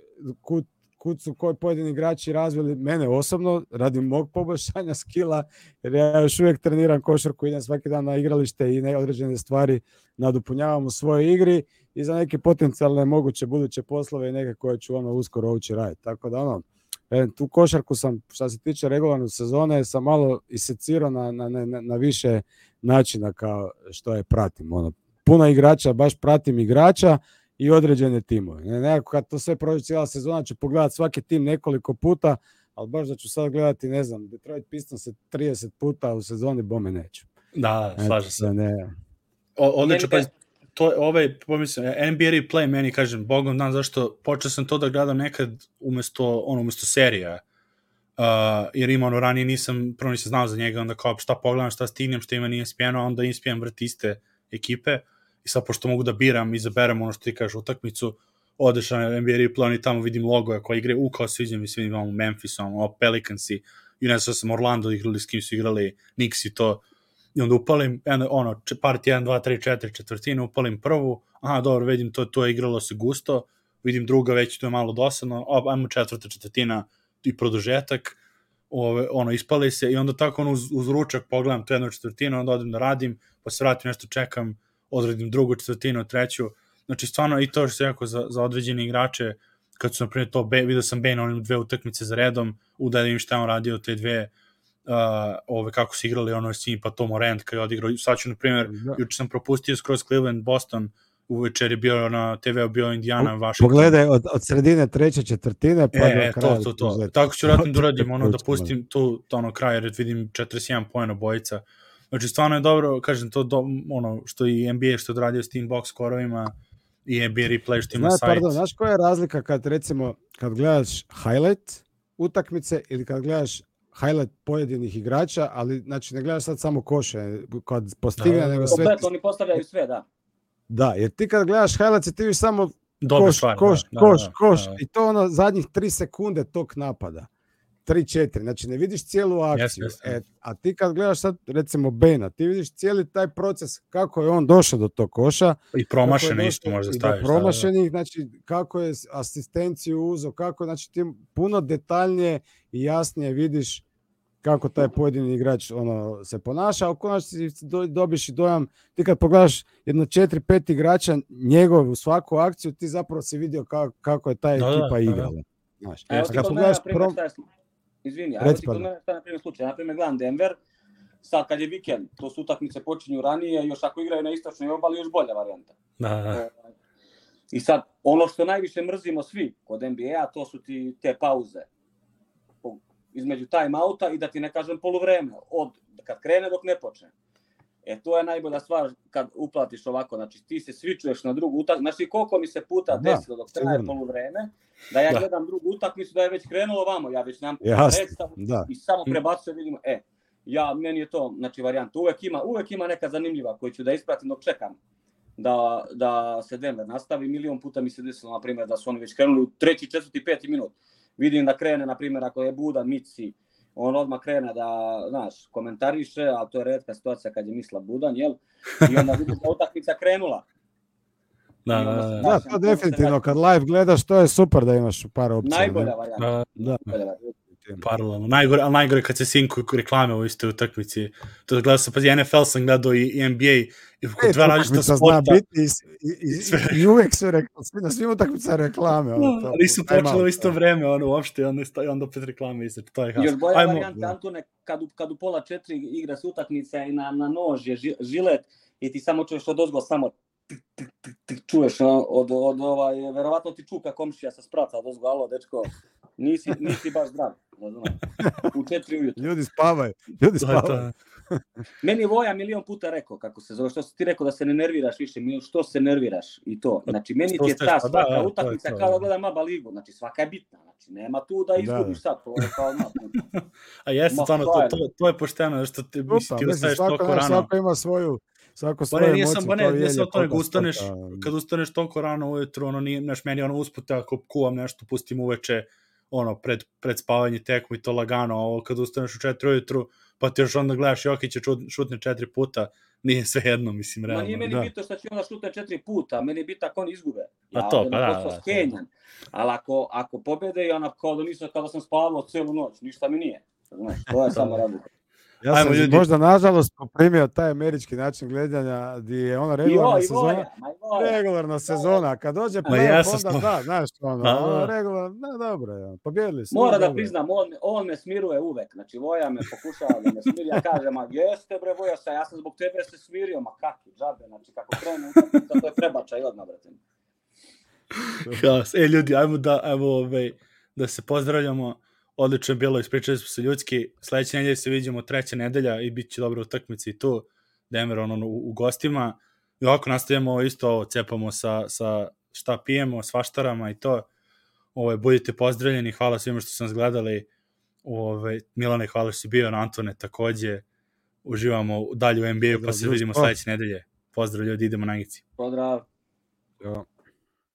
kud, kud su koji pojedini igrači razvili mene osobno radi mog poboljšanja skilla, jer ja još uvijek treniram košarku, idem svaki dan na igralište i ne određene stvari nadopunjavam u svojoj igri i za neke potencijalne moguće buduće poslove i neke koje ću ono uskoro ući raditi. Tako da ono, e, tu košarku sam, što se tiče regularne sezone, sam malo isecirao na, na, na, na više načina kao što je pratim. Ono, puno igrača, baš pratim igrača i određene timove. Ne, nekako kad to sve prođe cijela sezona ću pogledati svaki tim nekoliko puta, ali baš da ću sad gledati, ne znam, Detroit Pistons se 30 puta u sezoni, bome neću. Da, Eto, slažem se. Ne, O, odlično, pa to je ovaj, pomislim, NBA replay meni, kažem, bogom dan zašto počeo sam to da gledam nekad umesto, ono, umesto serija. Uh, jer ima ono, ranije nisam, prvo nisam znao za njega, onda kao šta pogledam, šta stignem, šta ima nije spijeno, a onda ESPN vrti iste ekipe i sad pošto mogu da biram, izaberem ono što ti kažeš utakmicu, odeš na NBA replay, oni tamo vidim logoja koji igre, u kao sviđa mi se, vidim imamo Memphis, imamo Pelicansi, i ne znam sam Orlando igrali, s kim su igrali Knicks i to, i onda upalim, ono, part 1, 2, 3, 4 četvrtine, upalim prvu, aha, dobro, vidim, to, to je igralo se gusto, vidim druga, već to je malo dosadno, o, ajmo četvrta četvrtina i produžetak, ove, ono, ispali se i onda tako ono uz, uz ručak pogledam tu jednu četvrtinu, onda odem da radim, pa se vratim nešto čekam, odradim drugu četvrtinu, treću, znači stvarno i to što se jako za, za određene igrače, kad su, na primjer, to, Be- vidio sam Bane, onim dve utakmice za redom, udalim šta je on radio te dve, uh, ove, kako su igrali ono s njim, pa Tom Morant kad je odigrao, sad ću, na primjer, Da. juče sam propustio skroz Cleveland, Boston, uveče je bio na TV-u bio Indiana, Washington. Pogledaj od, od sredine treće četvrtine pa E, do kraja. to, to, to. Tako ću vratno da uradim, ono, da pustim tu, to ono kraj, jer vidim 41 pojena bojica. Znači, stvarno je dobro, kažem, to do, ono, što i NBA što je odradio s tim box scorovima i NBA replay što ima Znaš, sajt. pardon, znaš koja je razlika kad recimo, kad gledaš highlight utakmice ili kad gledaš highlight pojedinih igrača, ali znači ne gledaš sad samo koše kad postigne, Da, da, nego da. sve... Komplet, oni postavljaju sve, da. Da, jer ti kad gledaš highlights ti vidiš samo Dobre koš, stvari, koš, da, koš, da, da, koš. da, da. I to ono zadnjih tri sekunde tog napada. 3-4, znači ne vidiš cijelu akciju. jeste. E, a ti kad gledaš sad recimo Bena, ti vidiš cijeli taj proces kako je on došao do tog koša. I je isto možda i do staviš. da, da. Promašenih, znači kako je asistenciju uzeo, kako, znači ti puno detaljnije i jasnije vidiš kako taj pojedini igrač ono se ponaša, a u konačnici do- dobiš i dojam, ti kad pogledaš jedno četiri, pet igrača njegovu svaku akciju, ti zapravo si vidio kako, kako je ta Da, da, ekipa da, da. igrala. Znaš, a ti kad pogledaš prom... Izvini, a Reci, evo ti kod mene šta na primjer, slučaj. Na primjer, gledam Denver, sad kad je vikend, to su utakmice počinju ranije, još ako igraju na istočnoj obali, još bolja varijanta. Da, da. Ovaj, I sad, ono što najviše mrzimo svi kod NBA, to su ti te pauze. Između time-outa i da ti ne kažem poluvreme, od kad krene dok ne počne. E, to je najbolja stvar kad uplatiš ovako, znači ti se svičuješ na drugu utakmicu, znači koliko mi se puta Da, desilo dok traje poluvreme, da ja Da. gledam drugu utakmicu, da je već krenulo vamo, ja već Jasno, predstavu da. i samo prebacujem, vidimo, e, ja, meni je to, znači, varijanta, uvek ima, uvek ima neka zanimljiva koju ću da ispratim dok čekam da, da se Denver nastavi. Milion puta mi se desilo, na primjer, da su oni već krenuli u treći, četvrti, peti minut. Vidim da krene, na primjer, ako je Buda, Mici, on odmah krene da, znaš, komentariše, ali to je redka situacija kad je misla Budan, jel? I onda vidim da utakmica krenula. Da, da, da, Da, to definitivno, kad live gledaš, to je super da imaš par opcija. Najbolja varijanta. da, Da, Najbolja varijanta. Paralelno. Najgore, ali najgore kad se sinku reklame u istoj utakmici. To gledao sam, pazi, NFL sam gledao i, i NBA i kod Pet dva različita utakmica zna sporta. biti i, i, i, i uvek su rekli, svi, na svim utakmica reklame. Ono, to, Ali nisu time počeli u isto da. vreme, ono, uopšte, i onda, i onda opet reklame isto. To je Još haos. bolja Ajmo, varijanta, da. Antone, kad u, kad u pola četiri igra se utakmica i na, na nož je ži- žilet i ti samo čuješ od ozgo samo čuješ no, od, od ovaj, verovatno ti čuka komšija sa sprata od ozgo, alo, dečko, nisi, nisi baš zdrav, razumeš, u četiri ujutru. Ljudi spavaju, ljudi to je to. spavaju. Meni Voja milion puta rekao, kako se zove, što si ti rekao da se ne nerviraš više, milion, što se nerviraš i to. Znači, meni ti je ta pa da, svaka da, je utakmica kao da da. gledam ABA ligu, znači svaka je bitna, znači nema tu da Da, izgubiš da. sad, to je kao, no, A jeste, Ma, stvarno, to, to, to je pošteno, što ti, mislim, Upa, ti svako, toliko rano. svako ima svoju, svako Pa svoje ne, nije emocije, sam, pa ne, je samo to, nego ustaneš, kad ustaneš toliko rano ujutru, ono nije, znaš, meni ono uspute ako kuvam nešto, pustim uveče, ono, pred, pred spavanje tekmu i to lagano, a ovo kad ustaneš u četiri ujutru, pa ti još onda gledaš Jokića šutne četiri puta, nije sve jedno, mislim, Ma realno. nije meni da. bitno što će onda šutne četiri puta, meni je bitno ako oni izgube. Pa Ja to, ovde pa da, da, to. skenjam. Ali ako, ako pobede i ona kao da nisam, kada sam spavao celu noć, ništa mi nije. Znaš, to je samo razlika. Ja Ajmo, sam ljudi. možda nažalost poprimio taj američki način gledanja gdje je ona regularna i sezona. Voja. Regularna sezona, a kad dođe playoff, ja onda sto- da, znaš, ono, Da. ono, regularno, da, dobro, je, pobjedili su. Mora da dobro priznam, on, me- on me smiruje uvek. Znači, Voja me pokušava da me smiri. Ja kažem, ma jeste bre Voja, sa, ja sam zbog tebe se smirio, ma kakvi, džabe. Znači, kako krenu utakmica, to je prebačaj odmah, brate. Haos. E, ljudi, ajmo da, ajmo, ovaj, da se pozdravljamo. Odlično je bilo, ispričali smo se ljudski. Sledeće nedelje se vidimo treća nedelja i bit će dobra utakmica i tu. Denver ono, u, u gostima. I ovako nastavljamo isto ovo, cepamo sa, sa šta pijemo, svaštarama i to. Ovaj, budite pozdravljeni, hvala svima što su nas gledali. Ovaj, Milane, hvala što si bio na Antone takođe. Uživamo dalje u NBA-u, pa se vidimo sledeće nedelje. Pozdrav ljudi, idemo na. Pozdrav. Jo.